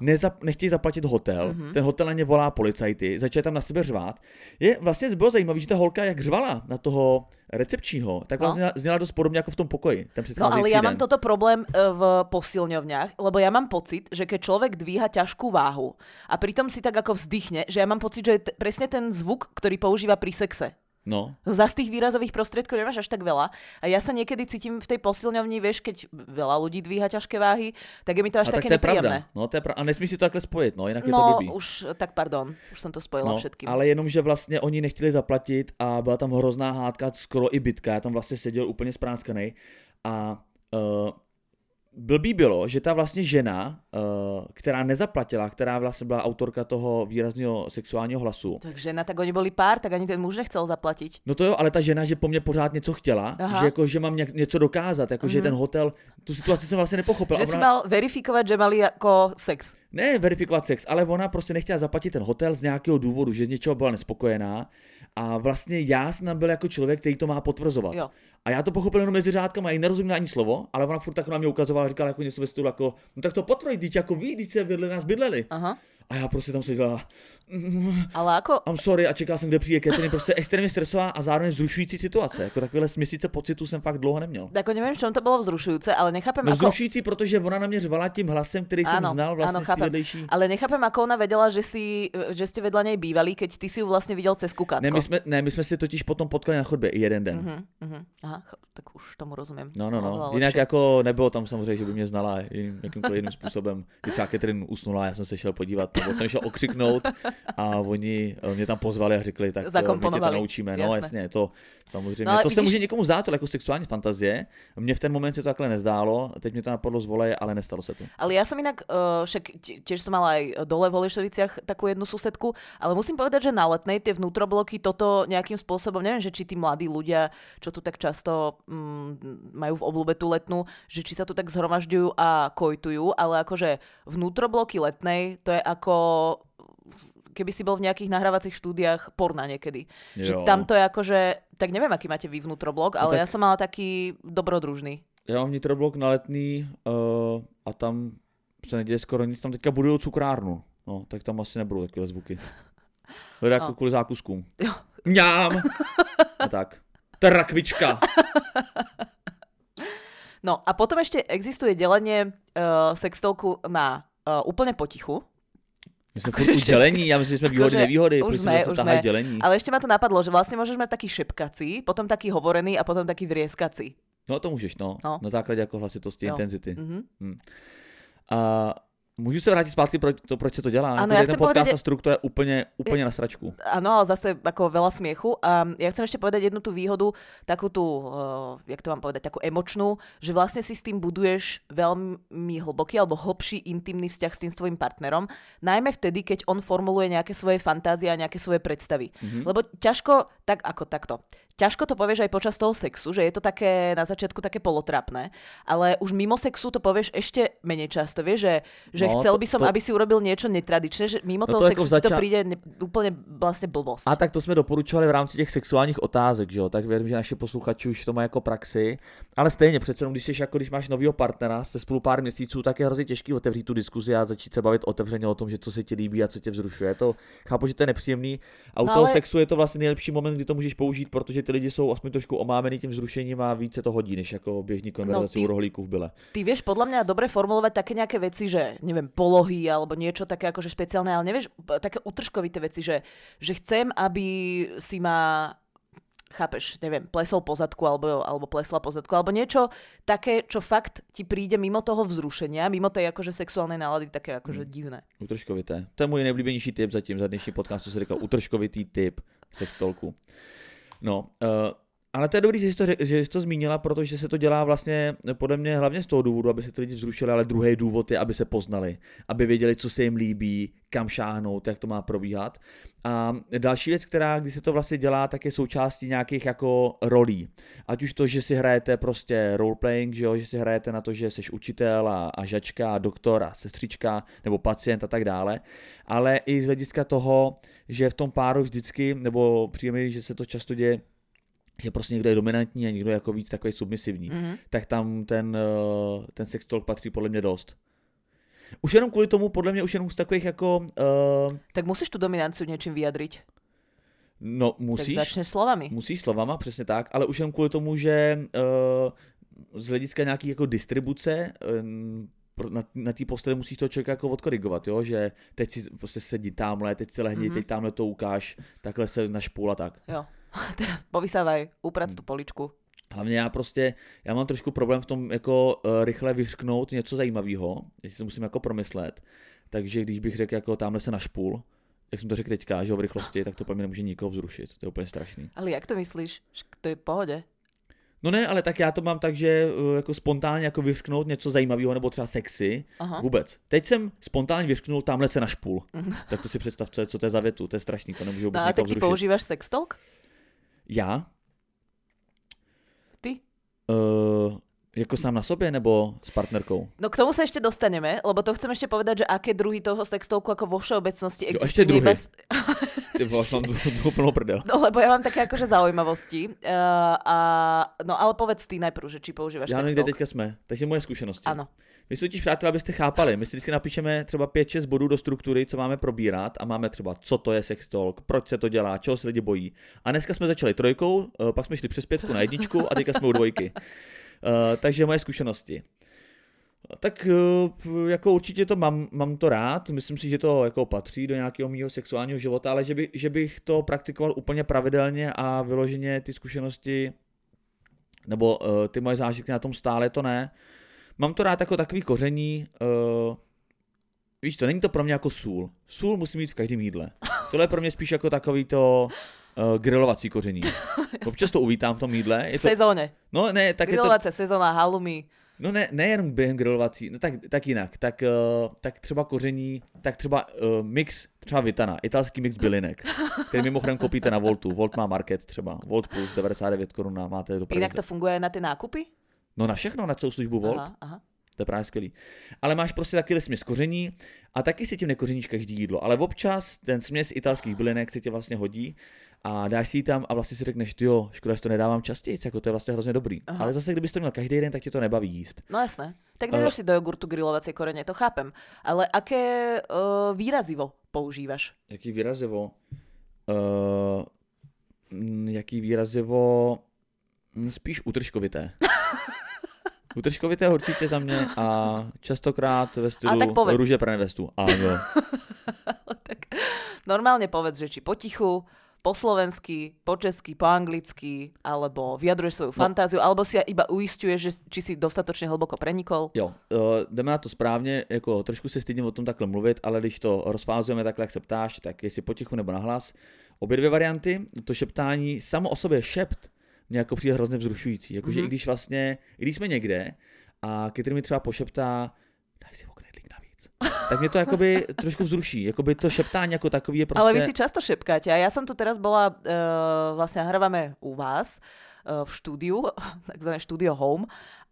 nezap, nechtějí zaplatit hotel, mm-hmm. ten hotel na ně volá policajty, začali tam na sebe řvát. Je vlastně bylo zajímavé, že ta holka jak řvala na toho recepčního, tak vlastně no. zněla dost podobně jako v tom pokoji. Ten no ale ja mám toto problém e, v posilňovňách, lebo ja mám pocit, že keď človek dvíha ťažkú váhu a pritom si tak ako vzdychne, že ja mám pocit, že je t- presne ten zvuk, ktorý používa pri sexe. No. Za z tých výrazových prostriedkov nemáš až tak veľa. A ja sa niekedy cítim v tej posilňovni, vieš, keď veľa ľudí dvíha ťažké váhy, tak je mi to až a také tak to nepríjemné. No, to je pra- a nesmí si to takhle spojit, no, jinak no, je to blbý. už, tak pardon, už som to spojila no, všetkým. Ale jenom, že vlastně oni nechtěli zaplatit a byla tam hrozná hádka, skoro i bitka, já tam vlastně seděl úplně spráskanej a uh, blbý bylo, že ta vlastně žena, uh, která nezaplatila, která vlastně byla autorka toho výrazného sexuálního hlasu. Tak žena, tak oni byli pár, tak ani ten muž nechcel zaplatit. No to jo, ale ta žena, že po mně pořád něco chtěla, Aha. že jako, že mám něco dokázat, jako, mm-hmm. že mhm. ten hotel, tu situaci jsem vlastně nepochopil. Že ona... jsi mal verifikovat, že mali jako sex. Ne verifikovat sex, ale ona prostě nechtěla zaplatit ten hotel z nějakého důvodu, že z něčeho byla nespokojená a vlastně já jsem byl jako člověk, který to má potvrzovat. Jo. A já to pochopil jenom mezi řádkama, já nerozuměl ani slovo, ale ona furt tak na mě ukazovala říkala jako něco ve stylu jako, no tak to potvrdí, jako ví, když se vedle nás bydleli. Aha. A já prostě tam seděla, ale ako... I'm sorry a čekal jsem, kde přijde Catherine, prostě extrémně stresová a zároveň vzrušující situace. Jako takovéhle měsíce pocitu jsem fakt dlouho neměl. Tak nevím, v čem to bylo vzrušující, ale nechápem, no, ako... Vzrušující, protože ona na mě řvala tím hlasem, který jsem ano, znal vlastně ano, vedlejší. Ale nechápem, ako ona vedela, že, si, že jste vedle něj bývali, keď ty si ju vlastně viděl cez kukátko. Ne, my jsme, ne, my jsme si totiž potom potkali na chodbě jeden den. Uh-huh, uh-huh. Aha, tak už tomu rozumím. No, no, no. Jinak lepší. jako nebylo tam samozřejmě, že by mě znala jiným, jakýmkoliv jiným způsobem. Když třeba Catherine usnula, já jsem se šel podívat, nebo jsem šel okřiknout <laughs> a oni mě tam pozvali a řekli, tak eh, my tě to naučíme. No jasně, jasně to samozřejmě. No, to se může někomu zdát, ale jako sexuální fantazie. Mně v ten moment se to takhle nezdálo, teď mě to napadlo z vole, ale nestalo se to. Ale já jsem jinak, uh, však tiež som mala aj dole v Holešoviciach takú jednu susedku, ale musím povedať, že na letnej tie vnútrobloky toto nejakým spôsobom, neviem, že či tí mladí ľudia, čo tu tak často um, majú v oblúbe tú letnú, že či sa tu tak zhromažďujú a kojtujú, ale akože vnútrobloky letnej, to je ako keby si bol v nejakých nahrávacích štúdiách porna niekedy. Že Jo. tam to je akože, tak neviem, aký máte vy vnútroblog, ale tak- ja som mala taký dobrodružný. Já mám vnitroblok na letný uh, a tam se neděje skoro nic, tam teďka budují cukrárnu. No, tak tam asi nebudou takové zvuky. <laughs> Jako No. kvůli zákuskům. <laughs> Jo. Mňám! A tak. Rakvička. No a potom ešte existuje delenie uh, sextelku na uh, úplne potichu, My jsme Akože dělení, já myslím, že jsme výhody, akože nevýhody, už sme, se už sme. dělení. ale ešte ma to napadlo, že vlastne môžeš mať taký šepkací, potom taký hovorený a potom taký vrieskací. No to můžeš, no. No. Na základě jako hlasitosti, Jo. intenzity. Mhm. A můžu se vrátit zpátky pro to, proč se to dělá? Ano, já ten podcast povedať- a struktura je úplně, úplně na sračku. Áno, ale zase ako veľa smiechu. A ja chcem ešte povedať jednu tú výhodu, takú tú, uh, jak to mám povedať, takú emočnú, že vlastne si s tým buduješ veľmi hlboký alebo hlbší intimný vzťah s tým svojim partnerom, najmä vtedy, keď on formuluje nejaké svoje fantázie a nejaké svoje predstavy. Mm-hmm. Lebo ťažko, tak ako takto, ťažko to povieš aj počas toho sexu, že je to také na začiatku také polotrápne, ale už mimo sexu to povieš ešte menej často, vieš, že, že No, chcel to- by som, to- aby si urobil niečo netradičné, že mimo No toho to sexu ti to zača- príde ne, úplne vlastne blbosť. A tak to jsme doporučovali v rámci těch sexuálních otázek, že jo? Tak věřím, že naši posluchači už to mají jako praxi. Ale stejně přece když jsi jako když máš nového partnera, jste spolu pár měsíců, tak je hrozně těžký otevřít tu diskuzi a začít se bavit otevřeně o tom, že co se ti líbí a co tě vzrušuje. To chápu, že to je nepříjemný. A u No toho ale- sexu je to vlastně nejlepší moment, kdy to můžeš použít, protože ty lidi jsou aspoň trošku omámený tím vzrušením a více to hodí, než jako běžní konverzaci ty- u rohlíku v byle. Ty vieš podľa mňa dobre formulovať také nejaké veci, že neviem, polohy alebo niečo také akože špeciálne, ale nevieš, také utržkovité veci, že, že chcem, aby si ma chápeš, neviem, plesol po zadku alebo, alebo plesla po zadku, alebo niečo také, čo fakt ti príde mimo toho vzrušenia, mimo tej akože sexuálnej nálady, také akože divné. Utržkovité. To je můj nejoblíbenější tip zatím za dnešní podcast, co se říkal, utržkovitý tip sextolku. No, uh, ale to je dobrý, že jsi, to, že jsi to zmínila, protože se to dělá vlastně podle mě hlavně z toho důvodu, aby se ty lidi vzrušili, ale druhý důvod je, aby se poznali, aby věděli, co se jim líbí, kam šáhnout, jak to má probíhat. A další věc, která, když se to vlastně dělá, tak je součástí nějakých jako rolí. Ať už to, že si hrajete prostě roleplaying, že, jo, že si hrajete na to, že jsi učitel a, a žačka a doktor a sestřička nebo pacient a tak dále, ale i z hlediska toho, že v tom páru vždycky, nebo přijeme, že se to často děje, že prostě někdo je dominantní a někdo je jako víc takový submisivní, Mm-hmm. tak tam ten, eh, ten sex talk patří podle mě dost. Už jenom kvůli tomu, podle mě už jenom z takových jako, uh, Tak musíš tú dominanciu niečím vyjadriť. no Tak musíš, začneš slovami. musíš slovama, přesně tak, ale už jenom kvůli tomu, že uh, z hlediska nějaký jako distribuce um, na, na té posteli musíš toho člověka jako odkorigovat, jo? že teď si prostě sedí tamhle, teď se lehni, Mhm. mm-hmm. teď tamhle to ukáž, takhle se našpůl a tak. Jo. <laughs> Teraz povysávaj, uprac tú poličku. Hlavně já prostě, já mám trošku problém v tom jako uh, rychle vyřknout něco zajímavého, jestli si musím jako promyslet, takže když bych řekl jako tamhle se našpůl, jak jsem to řekl teďka, že jo, v rychlosti, tak to pro mě nemůže nikoho vzrušit, to je úplně strašný. Ale jak to myslíš? To je v pohode. No ne, ale tak já to mám tak, že uh, jako spontánně jako vyřknout něco zajímavého nebo třeba sexy, Aha. vůbec. Teď jsem spontánně vyřknul tamhle se našpůl, tak to si představ, co je, co to je za větu, to je strašný, to nemůžu vůbec No a používaš sextalk? Já? Ty? Jako sám na sobě nebo s partnerkou? No k tomu sa ešte dostaneme, lebo to chcem ešte povedať, že aké druhy toho sextolku ako vo všeobecnosti Jo, existujú. ešte druhy. Nebez... <laughs> Ty vole, mám tu plnou prdel. No lebo ja mám také akože zaujímavosti. Uh, a, no ale povedz ty najprv, že či používaš Já kde sextalk. teďka jsme, takže moje zkušenosti. Áno. My si totiž, přátelé, abyste chápali, my si vždycky napíšeme třeba 5-6 bodů do struktury, co máme probírat a máme třeba, co to je sextalk, proč se to dělá, čeho se lidi bojí. A dneska jsme začali trojkou, eh, pak jsme šli přes pětku na jedničku a teďka jsme u dvojky. Uh, takže moje zkušenosti. Tak eh, jako určitě to mám, mám to rád, myslím si, že to jako patří do nějakého mého sexuálního života, ale že, by, že bych to praktikoval úplně pravidelně a vyloženě ty zkušenosti nebo uh, ty moje zážitky na tom stále, to ne. Mám to rád jako takový koření, uh, víš to, není to pro mě jako sůl. Sůl musí mít v každém jídle. Tohle je pro mě spíš jako takový to uh, grilovací koření. <laughs> Občas to uvítám v tom jídle. V Je to, sezóne. no ne, tak je to, Grilovacia sezóna, halumi. no ne, nejenom během grilovací, no tak, tak jinak, tak, uh, tak třeba koření, tak třeba uh, mix, třeba Vitana, italský mix bylinek, který mimochodem koupíte na Voltu. Volt má market třeba, Volt plus 99 korun máte do Inak pravice. to funguje na tie nákupy? No na všechno, na celou službu Volt. Aha, aha. to je právě skvělý. Ale máš prostě taky směs koření a taky si tím nekořeníš každý jídlo, ale občas ten směs italských bylinek se tě vlastně hodí a dáš si ji tam a vlastně si řekneš, jo, škoda, že to nedávám častěji, jako to je vlastně hrozně dobrý. Aha. Ale zase, kdybys to měl každý den, tak ti to nebaví jíst. No jasné. Tak nedáš si do jogurtu grilovacie korene, to chápem. Ale aké uh, výrazivo používaš? Jaký výrazivo? Uh, jaký výrazivo? Spíš utržkovité. utržkovité <laughs> určitě za mě a častokrát ve stylu růže pre nevestu. Áno. <laughs> tak normálne povedz, že či potichu, po slovensky, po česky, po anglicky, alebo vyjadruješ svoju no. fantáziu, alebo si iba uistuješ, že či si dostatočne hlboko prenikol? Jo, uh, jdeme na to správně, jako trošku se stydím o tom takhle mluvit, ale když to rozfázujeme takhle, jak se ptáš, tak jestli potichu nebo nahlas. Obě dvě varianty, to šeptání samo o sobě šept mě jako přijde hrozně vzrušující. Jakože mm-hmm. i když vlastně, i když jsme někde a Kytr mi třeba pošeptá, daj si tak mě to jakoby trošku vzruší. Jakoby to šeptání jako takový je prostě... Ale vy si často šepkáte. A já jsem tu teraz bola, uh, vlastně hrávame u vás uh, v štúdiu, <laughs> takzvané štúdio Home.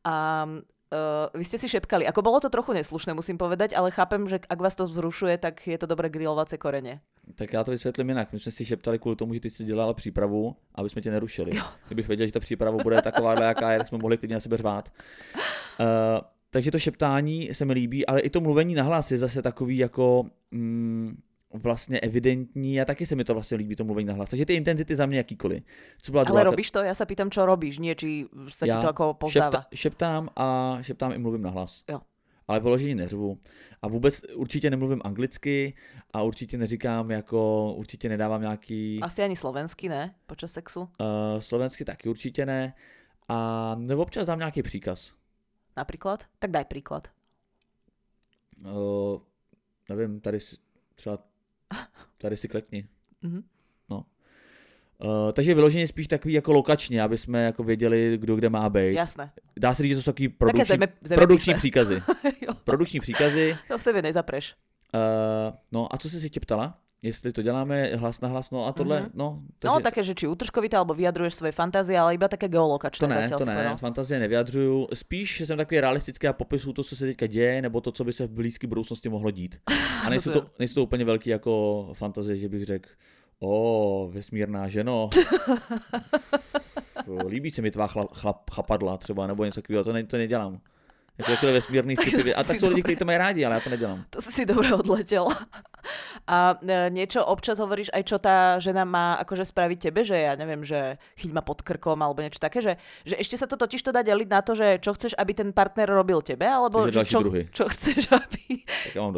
A Uh, vy ste si šepkali. Ako bolo to trochu neslušné, musím povedať, ale chápem, že ak vás to vzrušuje, tak je to dobré grilovacie korene. Tak já to vysvětlím jinak. My jsme si šeptali kvůli tomu, že ty si dělala přípravu, aby jsme tě nerušili. Jo. Kdybych věděl, že ta příprava bude taková, jaká je, tak jsme mohli klidně na sebe řvát. Uh, takže to šeptání se mi líbí, ale i to mluvení na hlas je zase takový jako mm, vlastně evidentní a taky se mi to vlastně líbí, to mluvení na hlas. Takže ty intenzity za mě jakýkoliv. Co byla ale robíš to? Já se pýtam, čo robíš, nie či se ti to jako pozdáva. Šepta, šeptám a šeptám i mluvím na hlas. Jo. Ale vyložení neřvu. A vůbec určitě nemluvím anglicky a určitě neříkám jako, určitě nedávám nějaký... Asi ani slovensky ne, počas sexu? Uh, slovensky taky určitě ne. A nebo občas dám nějaký příkaz napríklad? Tak daj príklad. Uh, nevím, tady si, třeba <laughs> tady si klekni. Mm-hmm. No. Uh, takže vyloženě spíš takový jako lokačně, aby jsme jako věděli, kdo kde má být. Jasné. Dá se říct, že to jsou takový produkční, zeme, zeme produkční <laughs> příkazy. produkční příkazy. To v sebe nezapreš. Uh, no a co jsi si tě ptala? Jestli to děláme hlas na hlas, no a tohle, mm-hmm. no. takže... No také, že či utržkovité, alebo vyjadruješ svoje fantázie, ale iba také geolokačné. To ne, to ne, no. fantazie nevyjadřuju. Spíš jsem takový realistický a popisuju to, co se teďka děje, nebo to, co by se v blízké budoucnosti mohlo dít. <laughs> A nejsou to, nejsou to úplně velký jako fantazie, že bych řekl, o, vesmírná ženo. <laughs> Líbí se mi tvá chlap, chlap, chapadla třeba, nebo něco takového, to, ne, to nedělám. Takové vesmírný sci A tak jsou lidi, kteří to mají rádi, ale já to nedělám. To si si dobre odletel. <laughs> A e, niečo občas hovoríš aj, čo tá žena má akože spraviť tebe, že ja neviem, že chyť ma pod krkom alebo niečo také, že, že ešte sa to totiž to dá deliť na to, že čo chceš, aby ten partner robil tebe, alebo že čo, čo chceš, <laughs> aby...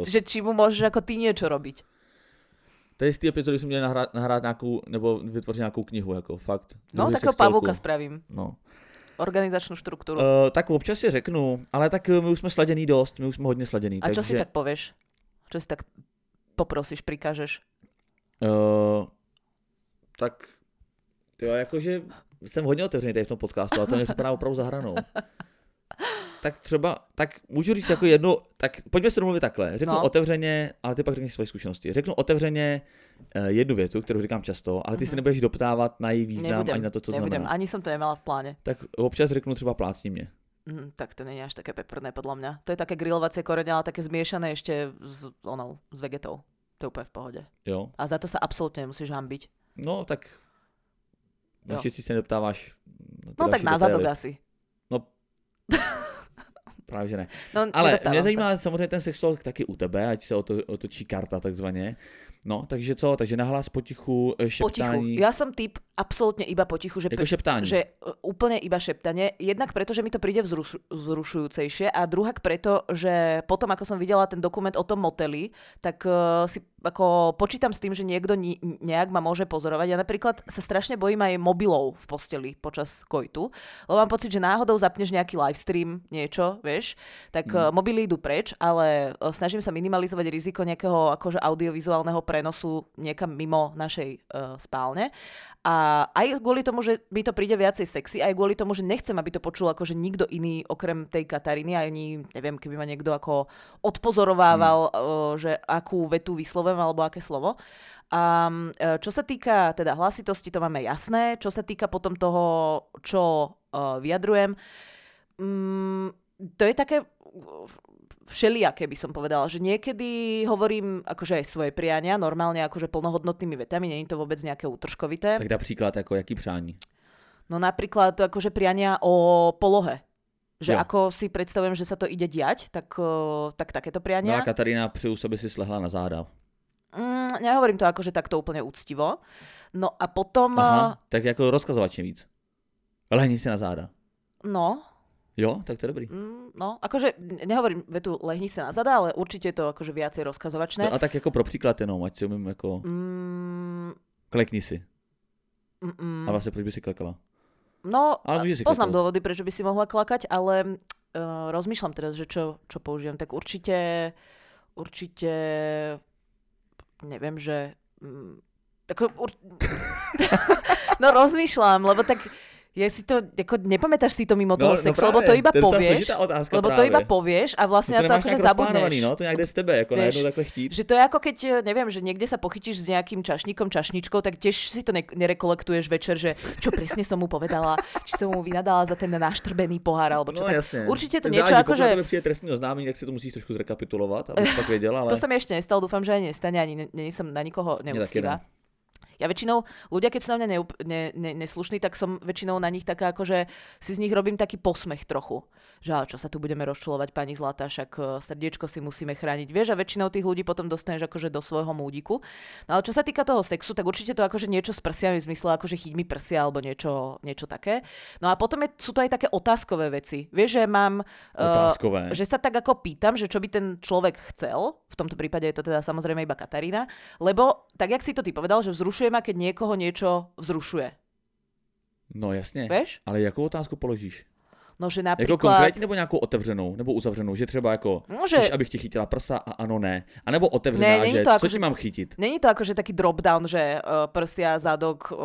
Že či mu môžeš ako ty niečo robiť. je z té epizody jsme měli nahrát, nahrát nějakou, nebo vytvořit nějakou knihu, jako fakt. No, takového pavouka spravím. No organizačnú štruktúru? Uh, tak občas si řeknu, ale tak my už jsme sladěný dost, my už jsme hodně sladěný. A takže... čo si tak povieš? Čo si tak poprosíš, prikážeš? Uh, tak, jo, jakože jsem hodně otevřený tady v tom podcastu, ale to mě připadá opravdu za hranou. <laughs> tak třeba, tak můžu říct jako jednu, tak pojďme se domluvit takhle. Řeknu no. otevřeně, ale ty pak řekneš svoje zkušenosti. Řeknu otevřeně uh, jednu větu, kterou říkám často, ale ty mm-hmm. si nebudeš doptávat na její význam nebudem, ani na to, co nebudem. znamená. Ani jsem to nemala v pláne. Tak občas řeknu třeba plácni mě. Mm, tak to není až také peprné podľa mňa. To je také grilovacie korene, ale také zmiešané ešte s, onou, s vegetou. To je úplne v pohode. Jo. A za to sa absolútne nemusíš hambiť. No tak Naštěstí se neptáváš. No tak na zadok asi. No <laughs> Právě že ne. No, Ale mě zajímá se. samozřejmě ten sex talk taky u tebe, ať se otočí karta takzvaně. No, takže co? Takže nahlas potichu, e, šeptání. Potichu. Ja som typ absolútne iba potichu. Že, jako šeptání. Že e, úplne iba šeptanie. Jednak preto, že mi to príde vzruš, vzrušujúcejšie a druhak preto, že potom, ako som videla ten dokument o tom moteli, tak uh, si ako počítam s tým, že niekto ni- nejak ma môže pozorovať. Ja napríklad sa strašne bojím aj mobilov v posteli počas kojtu, lebo mám pocit, že náhodou zapneš nejaký livestream, niečo, vieš, tak mm. mobily idú preč, ale snažím sa minimalizovať riziko nejakého akože audiovizuálneho prenosu niekam mimo našej uh, spálne. A aj kvôli tomu, že by to príde viacej sexy, aj kvôli tomu, že nechcem, aby to počul akože nikto iný okrem tej Kataríny, ani neviem, keby ma niekto ako odpozorovával, mm. uh, že akú vetu vyslovujem alebo aké slovo. Uh, čo sa týka teda hlasitosti, to máme jasné. Čo sa týka potom toho, čo uh, vyjadrujem, um, to je také všelijaké by som povedala, že niekedy hovorím akože aj svoje priania, normálne akože plnohodnotnými vetami, není to vôbec nejaké útržkovité. Tak napríklad ako jaký přání? No napríklad akože priania o polohe. Že Jo. ako si predstavujem, že sa to ide diať, tak, o, tak takéto No priania. a Katarína přeju sobě si slehla na záda. Mm, nehovorím to akože takto úplne úctivo. No a potom, Aha, tak jako rozkazovačně víc. Lehni si na záda. no, Jo, tak to je dobrý. mm, no, akože nehovorím vetu lehni sa na zada, ale určite je to akože viacej rozkazovačné. No a tak jako pro příklad jenom, ať si umím jako, Mm, klekni si. mm, mm. A vlastně proč by si klekala? No, Ale si poznám klaknúť. dôvody, prečo by si mohla klakať, ale uh, rozmýšľam teraz, že čo, čo použijem. Tak určite, určite, neviem, že... Um, ako, ur... <laughs> no rozmýšľam, lebo tak ja si to, ako nepamätáš si to mimo toho sexu, lebo to iba No, to povieš, otázka lebo to právě. iba povieš a vlastne to na to akože zabudneš. no, to nějak jde z tebe, jako Vieš, najednou takhle chtít. Že to je ako keď, neviem, že niekde sa pochytíš s nejakým čašníkom, čašničkou, tak tiež si to ne- nerekolektuješ večer, že čo presne som mu povedala, či som mu vynadala za ten naštrbený pohár, alebo čo No tak. jasně. Určite to Záleží, niečo ako, pokud že... na přijde trestní oznámení, tak si to musíš trošku zrekapitulovat, abys pak věděla, <laughs> ale... To sa mi ešte nestalo, dúfam, že aj nestane, ani nie som na nikoho taky neúctivá. Ja väčšinou, ľudia, keď sú na mňa neúp- ne, ne, neslušní, tak som väčšinou na nich taká, akože si z nich robím taký posmech trochu. Že čo sa tu budeme rozčulovať, pani Zlata, však eh, srdiečko si musíme chrániť. Vieš, a väčšinou tých ľudí potom dostaneš akože do svojho múdiku. No ale čo sa týka toho sexu, tak určite to akože niečo s prsiami, v zmysle akože chyť mi prsia alebo niečo, niečo také. No a potom je, sú to aj také otázkové veci. Vieš, že mám... eh, Otázkové. že sa tak ako pýtam, že čo by ten človek chcel, v tomto prípade je to teda samozrejme iba Katarína, lebo tak, jak si to ty povedal, že vzrušuje ma, keď niekoho niečo vzrušuje. No jasně. Vieš? Ale jakou otázku položíš? No, že Jako napríklad... konkrétně nebo nějakou otevřenou, nebo uzavřenou, že třeba jako, No, že- chceš, abych ti chytila prsa a ano, ne. A nebo otevřená, Ne, že to jako, co že- ti mám chytit? Není to akože taký drop-down, že uh, prsia, zadok, uh,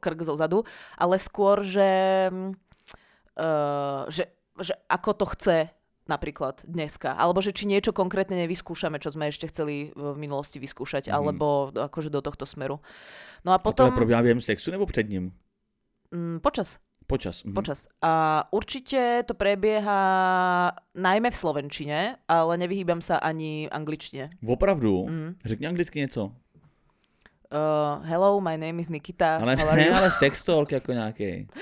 krk zo zadu, ale skôr, že, uh, že, že ako to chce napríklad dneska. Alebo že či niečo konkrétne nevyskúšame, čo sme ešte chceli v minulosti vyskúšať, Mhm. alebo akože do tohto smeru. No a A to potom... je probíhá během sexu nebo před ním? Mm, počas. Počas. Mhm. Počas. A určite to prebieha najmä v slovenčine, ale nevyhýbam sa ani angličtine. Opravdu? Mm. Řekni anglicky něco. Uh, hello, my name is Nikita. Ale ne, ale sex talk jako nějaký. <laughs>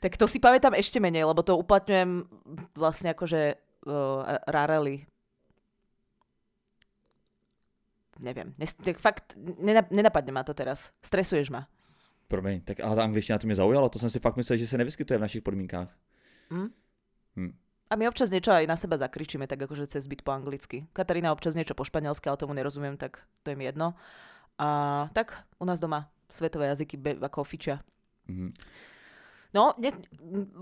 Tak to si pamätám ešte menej, lebo to uplatňujem vlastne akože uh, rarely. Neviem. Nes- tak fakt, nenap- nenapadne ma to teraz. Stresuješ ma. Promiň, tak ale ta angličtina to mě zaujalo, to jsem si fakt myslel, že se nevyskytuje v našich podmínkách. Hm? Hm. A my občas niečo aj na seba zakričíme, tak akože cez byt po anglicky. Katarína občas niečo po španielsky, ale tomu nerozumiem, tak to je mi jedno. A tak u nás doma svetové jazyky be, ako fičia. Mhm. No, ne,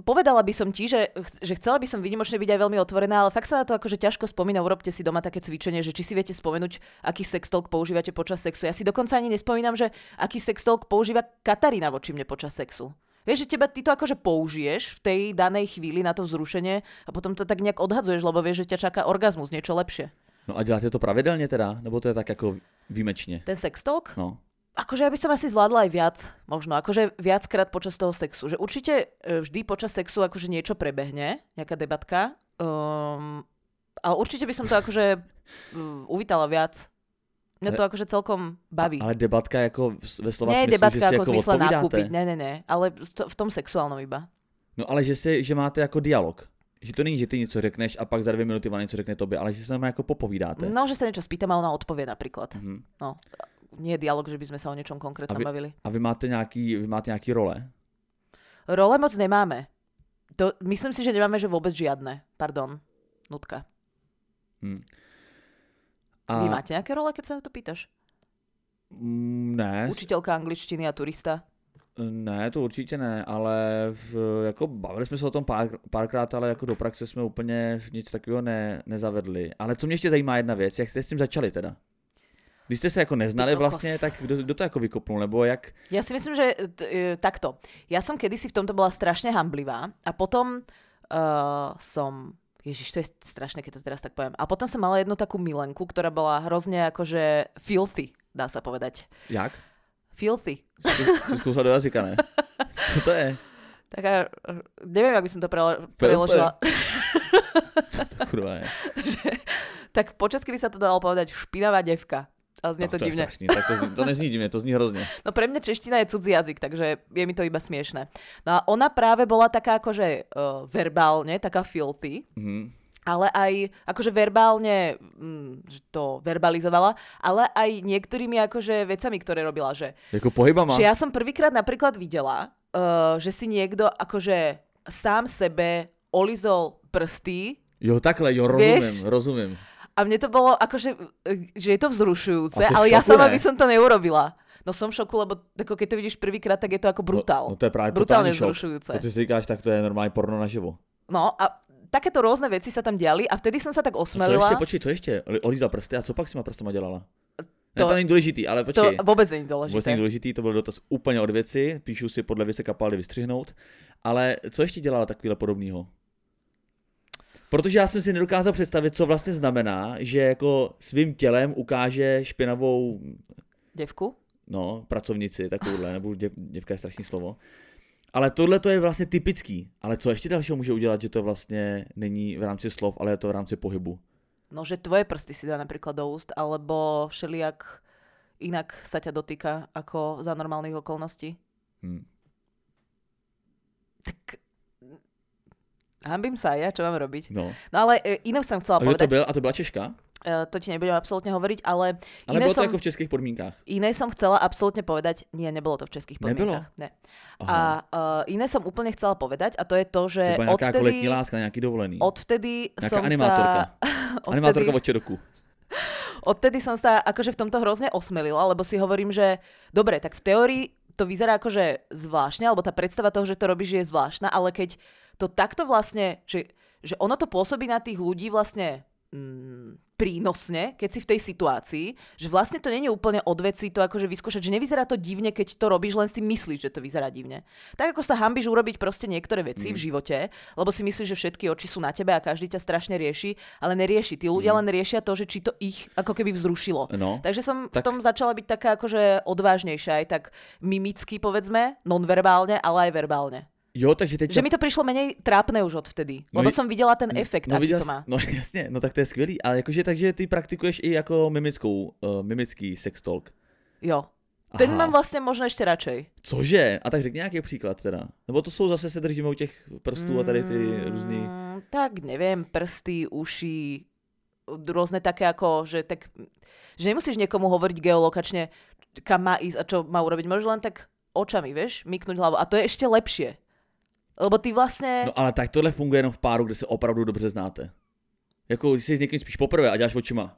povedala by som ti, že, že chcela by som výnimočne byť aj veľmi otvorená, ale fakt sa na to akože ťažko spomína. Urobte si doma také cvičenie, že či si viete spomenúť, aký sextalk používate počas sexu. Ja si dokonca ani nespomínam, že aký sextalk používa Katarína voči mne počas sexu. Vieš, že teba, ty to akože použiješ v tej danej chvíli na to vzrušenie a potom to tak nejak odhadzuješ, lebo vieš, že ťa čaká orgazmus, niečo lepšie. No a děláte to pravidelně teda? Nebo to je tak jako výjimečně? Ten sextalk? No. Akože ja by som asi zvládla aj viac, možno, akože viackrát počas toho sexu. Že určite e, vždy počas sexu akože niečo prebehne, nejaká debatka. Um, ale určite by som to akože um, uvítala viac. Mňa to akože celkom baví. Ale debatka jako v- ve slova Nie smyslu, že debatka si ako jako v zmysle nakúpiť, ne, ne, ne, ale v tom sexuálnom iba. No ale že, si, že máte jako dialog. Že to není, že ty něco řekneš a pak za dvě minuty ona něco řekne tobě, ale že se tam jako popovídáte. No, že sa niečo spýtam a ona odpovie napríklad. Mhm. No, nie je dialog, že by sme sa o niečom konkrétnom A vy- bavili. A vy máte nějaký, vy máte nějaký role? Role moc nemáme. To, myslím si, že nemáme, že vôbec žiadne. Pardon. Nutka. Hm. A... Vy máte nejaké role, keď sa na to pýtaš? Mm, Ne, Učiteľka angličtiny a turista? ne, to určitě ne, ale v, jako bavili jsme se o tom pár, párkrát, ale jako do praxe jsme úplně nic takového ne, nezavedli. Ale co mě ještě zajímá jedna věc, jak jste s tím začali teda? Když jste se jako neznali vlastně, tak kdo, kdo to jako vykopnul, nebo jak? Ja si myslím, že t- e, takto. Ja som kedysi v tomto bola strašne hamblivá a potom uh, som... Ježiš, to je strašné, keď to teraz tak poviem. A potom som mala jednu takú milenku, ktorá bola hrozne akože filthy, dá sa povedať. Jak? Filthy. Zkoušel do jazyka, ne? <laughs> Co to je? Taká, neviem, ak by som to prelo- preložila. <laughs> Kurva je. <laughs> tak po česky by sa to dalo povedať špinavá devka. Ale znie No, to, je divne. strašný. Tak to, zní, to nezní divne, to zní hrozne. <laughs> No pre mňa čeština je cudzí jazyk, takže je mi to iba smiešne. No a ona práve bola taká akože uh, verbálne, taká filthy, Mhm. ale aj akože verbálne mm, to verbalizovala, ale aj niektorými akože vecami, ktoré robila, že, Jako pohybama. že ja som prvýkrát napríklad videla, uh, že si niekto akože sám sebe olizol prsty Jo, takhle, jo, rozumím, Vieš? rozumím. A mne to bolo akože, že je to vzrušujúce, ale ja šoku, sama ne? by som to neurobila. No som v šoku, lebo ako keď to vidíš prvýkrát, tak je to ako brutál. No, no to je právě Brutálne šok. vzrušujúce. To ty si říkáš, tak to je normálně porno naživo. No a takéto rôzne veci sa tam diali a vtedy som sa tak A co osmelila. ještě, počkej, co ještě? Oli- Olíza prsty a co pak s těma prstama dělala? To, To- ne, to není důležitý, ale to počkej. vôbec není Vůbec dôležité. není důležitý, to byl dotaz úplně od věci, píšu si podle věci kapály vystřihnout. Ale co ještě dělala takovýhle podobného? Protože já jsem si nedokázal představit, co vlastně znamená, že jako svým tělem ukáže špinavou, Devku? no, pracovnici, takovouhle, nebo děv, děvka je strašný slovo. Ale tohle to je vlastně typický. Ale co ještě dalšího může udělat, že to vlastně není v rámci slov, ale je to v rámci pohybu? No, že tvoje prsty si dá napríklad do úst, alebo všelijak inak sa ťa dotýka ako za normálnych okolností. Hm. Tak hambím sa aj ja, čo mám robiť. No. No ale e, iné som chcela A, kdo to povedať, byl? a to byla Češka? e, to ti nebudem absolútne hovoriť, ale, Ale iné, bylo to som, jako v českých podmínkách. iné som chcela absolútne povedať, nie, nebolo to v českých Nebylo? podmienkach. Ne. Aha. A uh, iné som úplne chcela povedať a to je to, že to byla odtedy, láska, nějaký dovolený. odtedy Nějaká som animátorka. sa... Animátorka <laughs> odtedy, od Čedoku. odtedy som sa akože v tomto hrozne osmelila, lebo si hovorím, že dobre, tak v teórii to vyzerá akože zvláštne, alebo tá predstava toho, že to robíš, je zvláštna, ale keď to takto vlastne, že, že ono to pôsobí na tých ľudí vlastne mm, prínosne, keď si v tej situácii, že vlastne to není úplne od veci to akože vyskúšať, že nevyzerá to divne, keď to robíš, len si myslíš, že to vyzerá divne. Tak ako sa hambíš urobiť proste niektoré veci mm. v živote, lebo si myslíš, že všetky oči sú na tebe a každý ťa strašne rieši, ale nerieši. Tí ľudia mm. len riešia to, že či to ich ako keby vzrušilo. No. Takže som tak... v tom začala byť taká akože odvážnejšia, aj tak mimicky povedzme, nonverbálne, ale aj verbálne. Jo, takže teď... Že mi to prišlo menej trápne už odvtedy, No lebo som videla ten efekt, no, aký viděl to má. No <laughs> jasně, no tak to je skvělý. Ale jakože, takže ty praktikuješ i jako mimickou, uh, mimický sex talk. Jo. Ten Aha. mám vlastne možno ešte radšej. Cože? A tak řekni nějaký příklad teda. Nebo to jsou zase se držíme u těch prstů a tady ty různý... Mm, tak neviem, prsty, uši, rôzne také ako, že tak, že nemusíš niekomu hovoriť geolokačne, kam má ísť a čo má urobiť. Môžeš len tak očami, vieš, myknúť hlavu. A to je ešte lepšie. Lebo ty vlastne... No ale tak tohle funguje jenom v páru, kde se opravdu dobře znáte. Jako když jsi s někým spíš poprvé a děláš očima.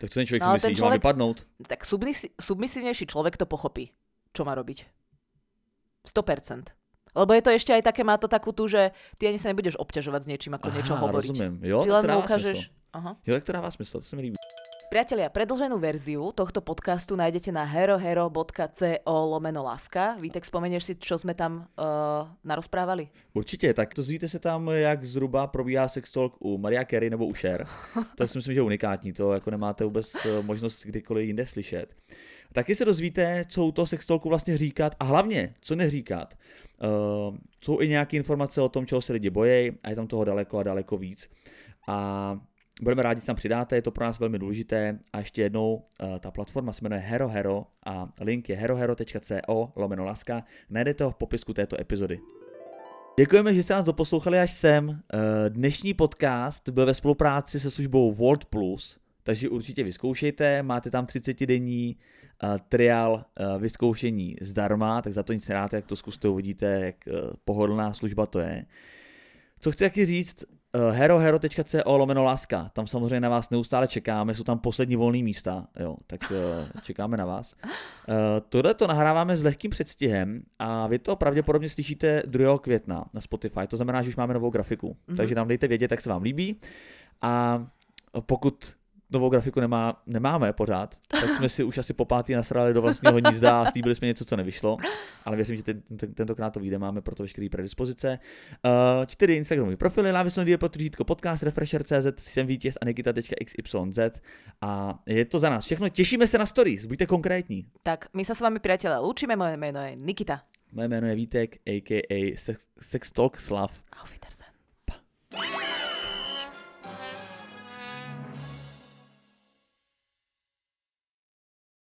Tak co ten člověk No, si myslí, ten že má človek- vypadnout? tak submisi- submisívnejší človek to pochopí, čo má robiť. 100%. Lebo je to ešte aj také, má to takú tú, že ty ani sa nebudeš obťažovať s niečím, ako niečo hovoriť. rozumím. Jo, Ty len to ukážeš... Aha. Jo, tak to dává smysl, to se mi líbí. Priatelia, predlženú verziu tohto podcastu nájdete na herohero.co lomeno láska. Vítek, spomenieš si, čo sme tam uh, narozprávali? Určitě, tak to zvíte se tam, jak zhruba probíhá sex talk u Maria Carey nebo u Cher. To si myslím, že je unikátní, to jako nemáte vůbec eh, možnost kdykoliv jinde slyšet. Taky se dozvíte, co u toho sex talku vlastně říkat a hlavně, co neříkat. Uh, jsou i nějaké informace o tom, čeho se lidi bojí a je tam toho daleko a daleko víc. A budeme rádi, že tam přidáte, je to pro nás velmi důležité. A ještě jednou, uh, ta platforma se jmenuje Hero Hero a link je herohero.co lomeno laska. Najdete ho v popisku této epizody. Děkujeme, že jste nás doposlouchali až sem. Eh, Dnešní podcast byl ve spolupráci se službou Volt Plus, takže určitě vyzkoušejte, máte tam 30-denní uh, trial uh, vyzkoušení zdarma, tak za to nic nedáte, jak to zkuste, uvidíte, jak uh, pohodlná služba to je. Co chci taky říct, herohero.co lomeno láska, tam samozřejmě na vás neustále čekáme, jsou tam poslední volné místa, jo, tak uh, čekáme na vás. Uh, tohle to nahráváme s lehkým předstihem a vy to pravděpodobně slyšíte 2. května na Spotify, to znamená, že už máme novou grafiku, Mhm. mm-hmm. takže nám dejte vědět, jak se vám líbí a pokud novou grafiku nemá, nemáme pořád, tak jsme si už asi po pátý nasrali do vlastního hnízda a slíbili jsme něco, co nevyšlo, ale věřím, že ten, ten, tentokrát to vyjde, máme pro to veškeré predispozice. Uh, čtyři Instagramové profily, Lávisno die potržítko podcast, Refresher.cz, jsem vítěz a Nikita.xyz a je to za nás všechno. Těšíme se na stories, buďte konkrétní. Tak, my sa s vami, priatelia, lúčime. Moje meno je Nikita. Moje jméno je Vítek, a.k.a. Sex, Sex Talk Slav. Auf Wiedersehen.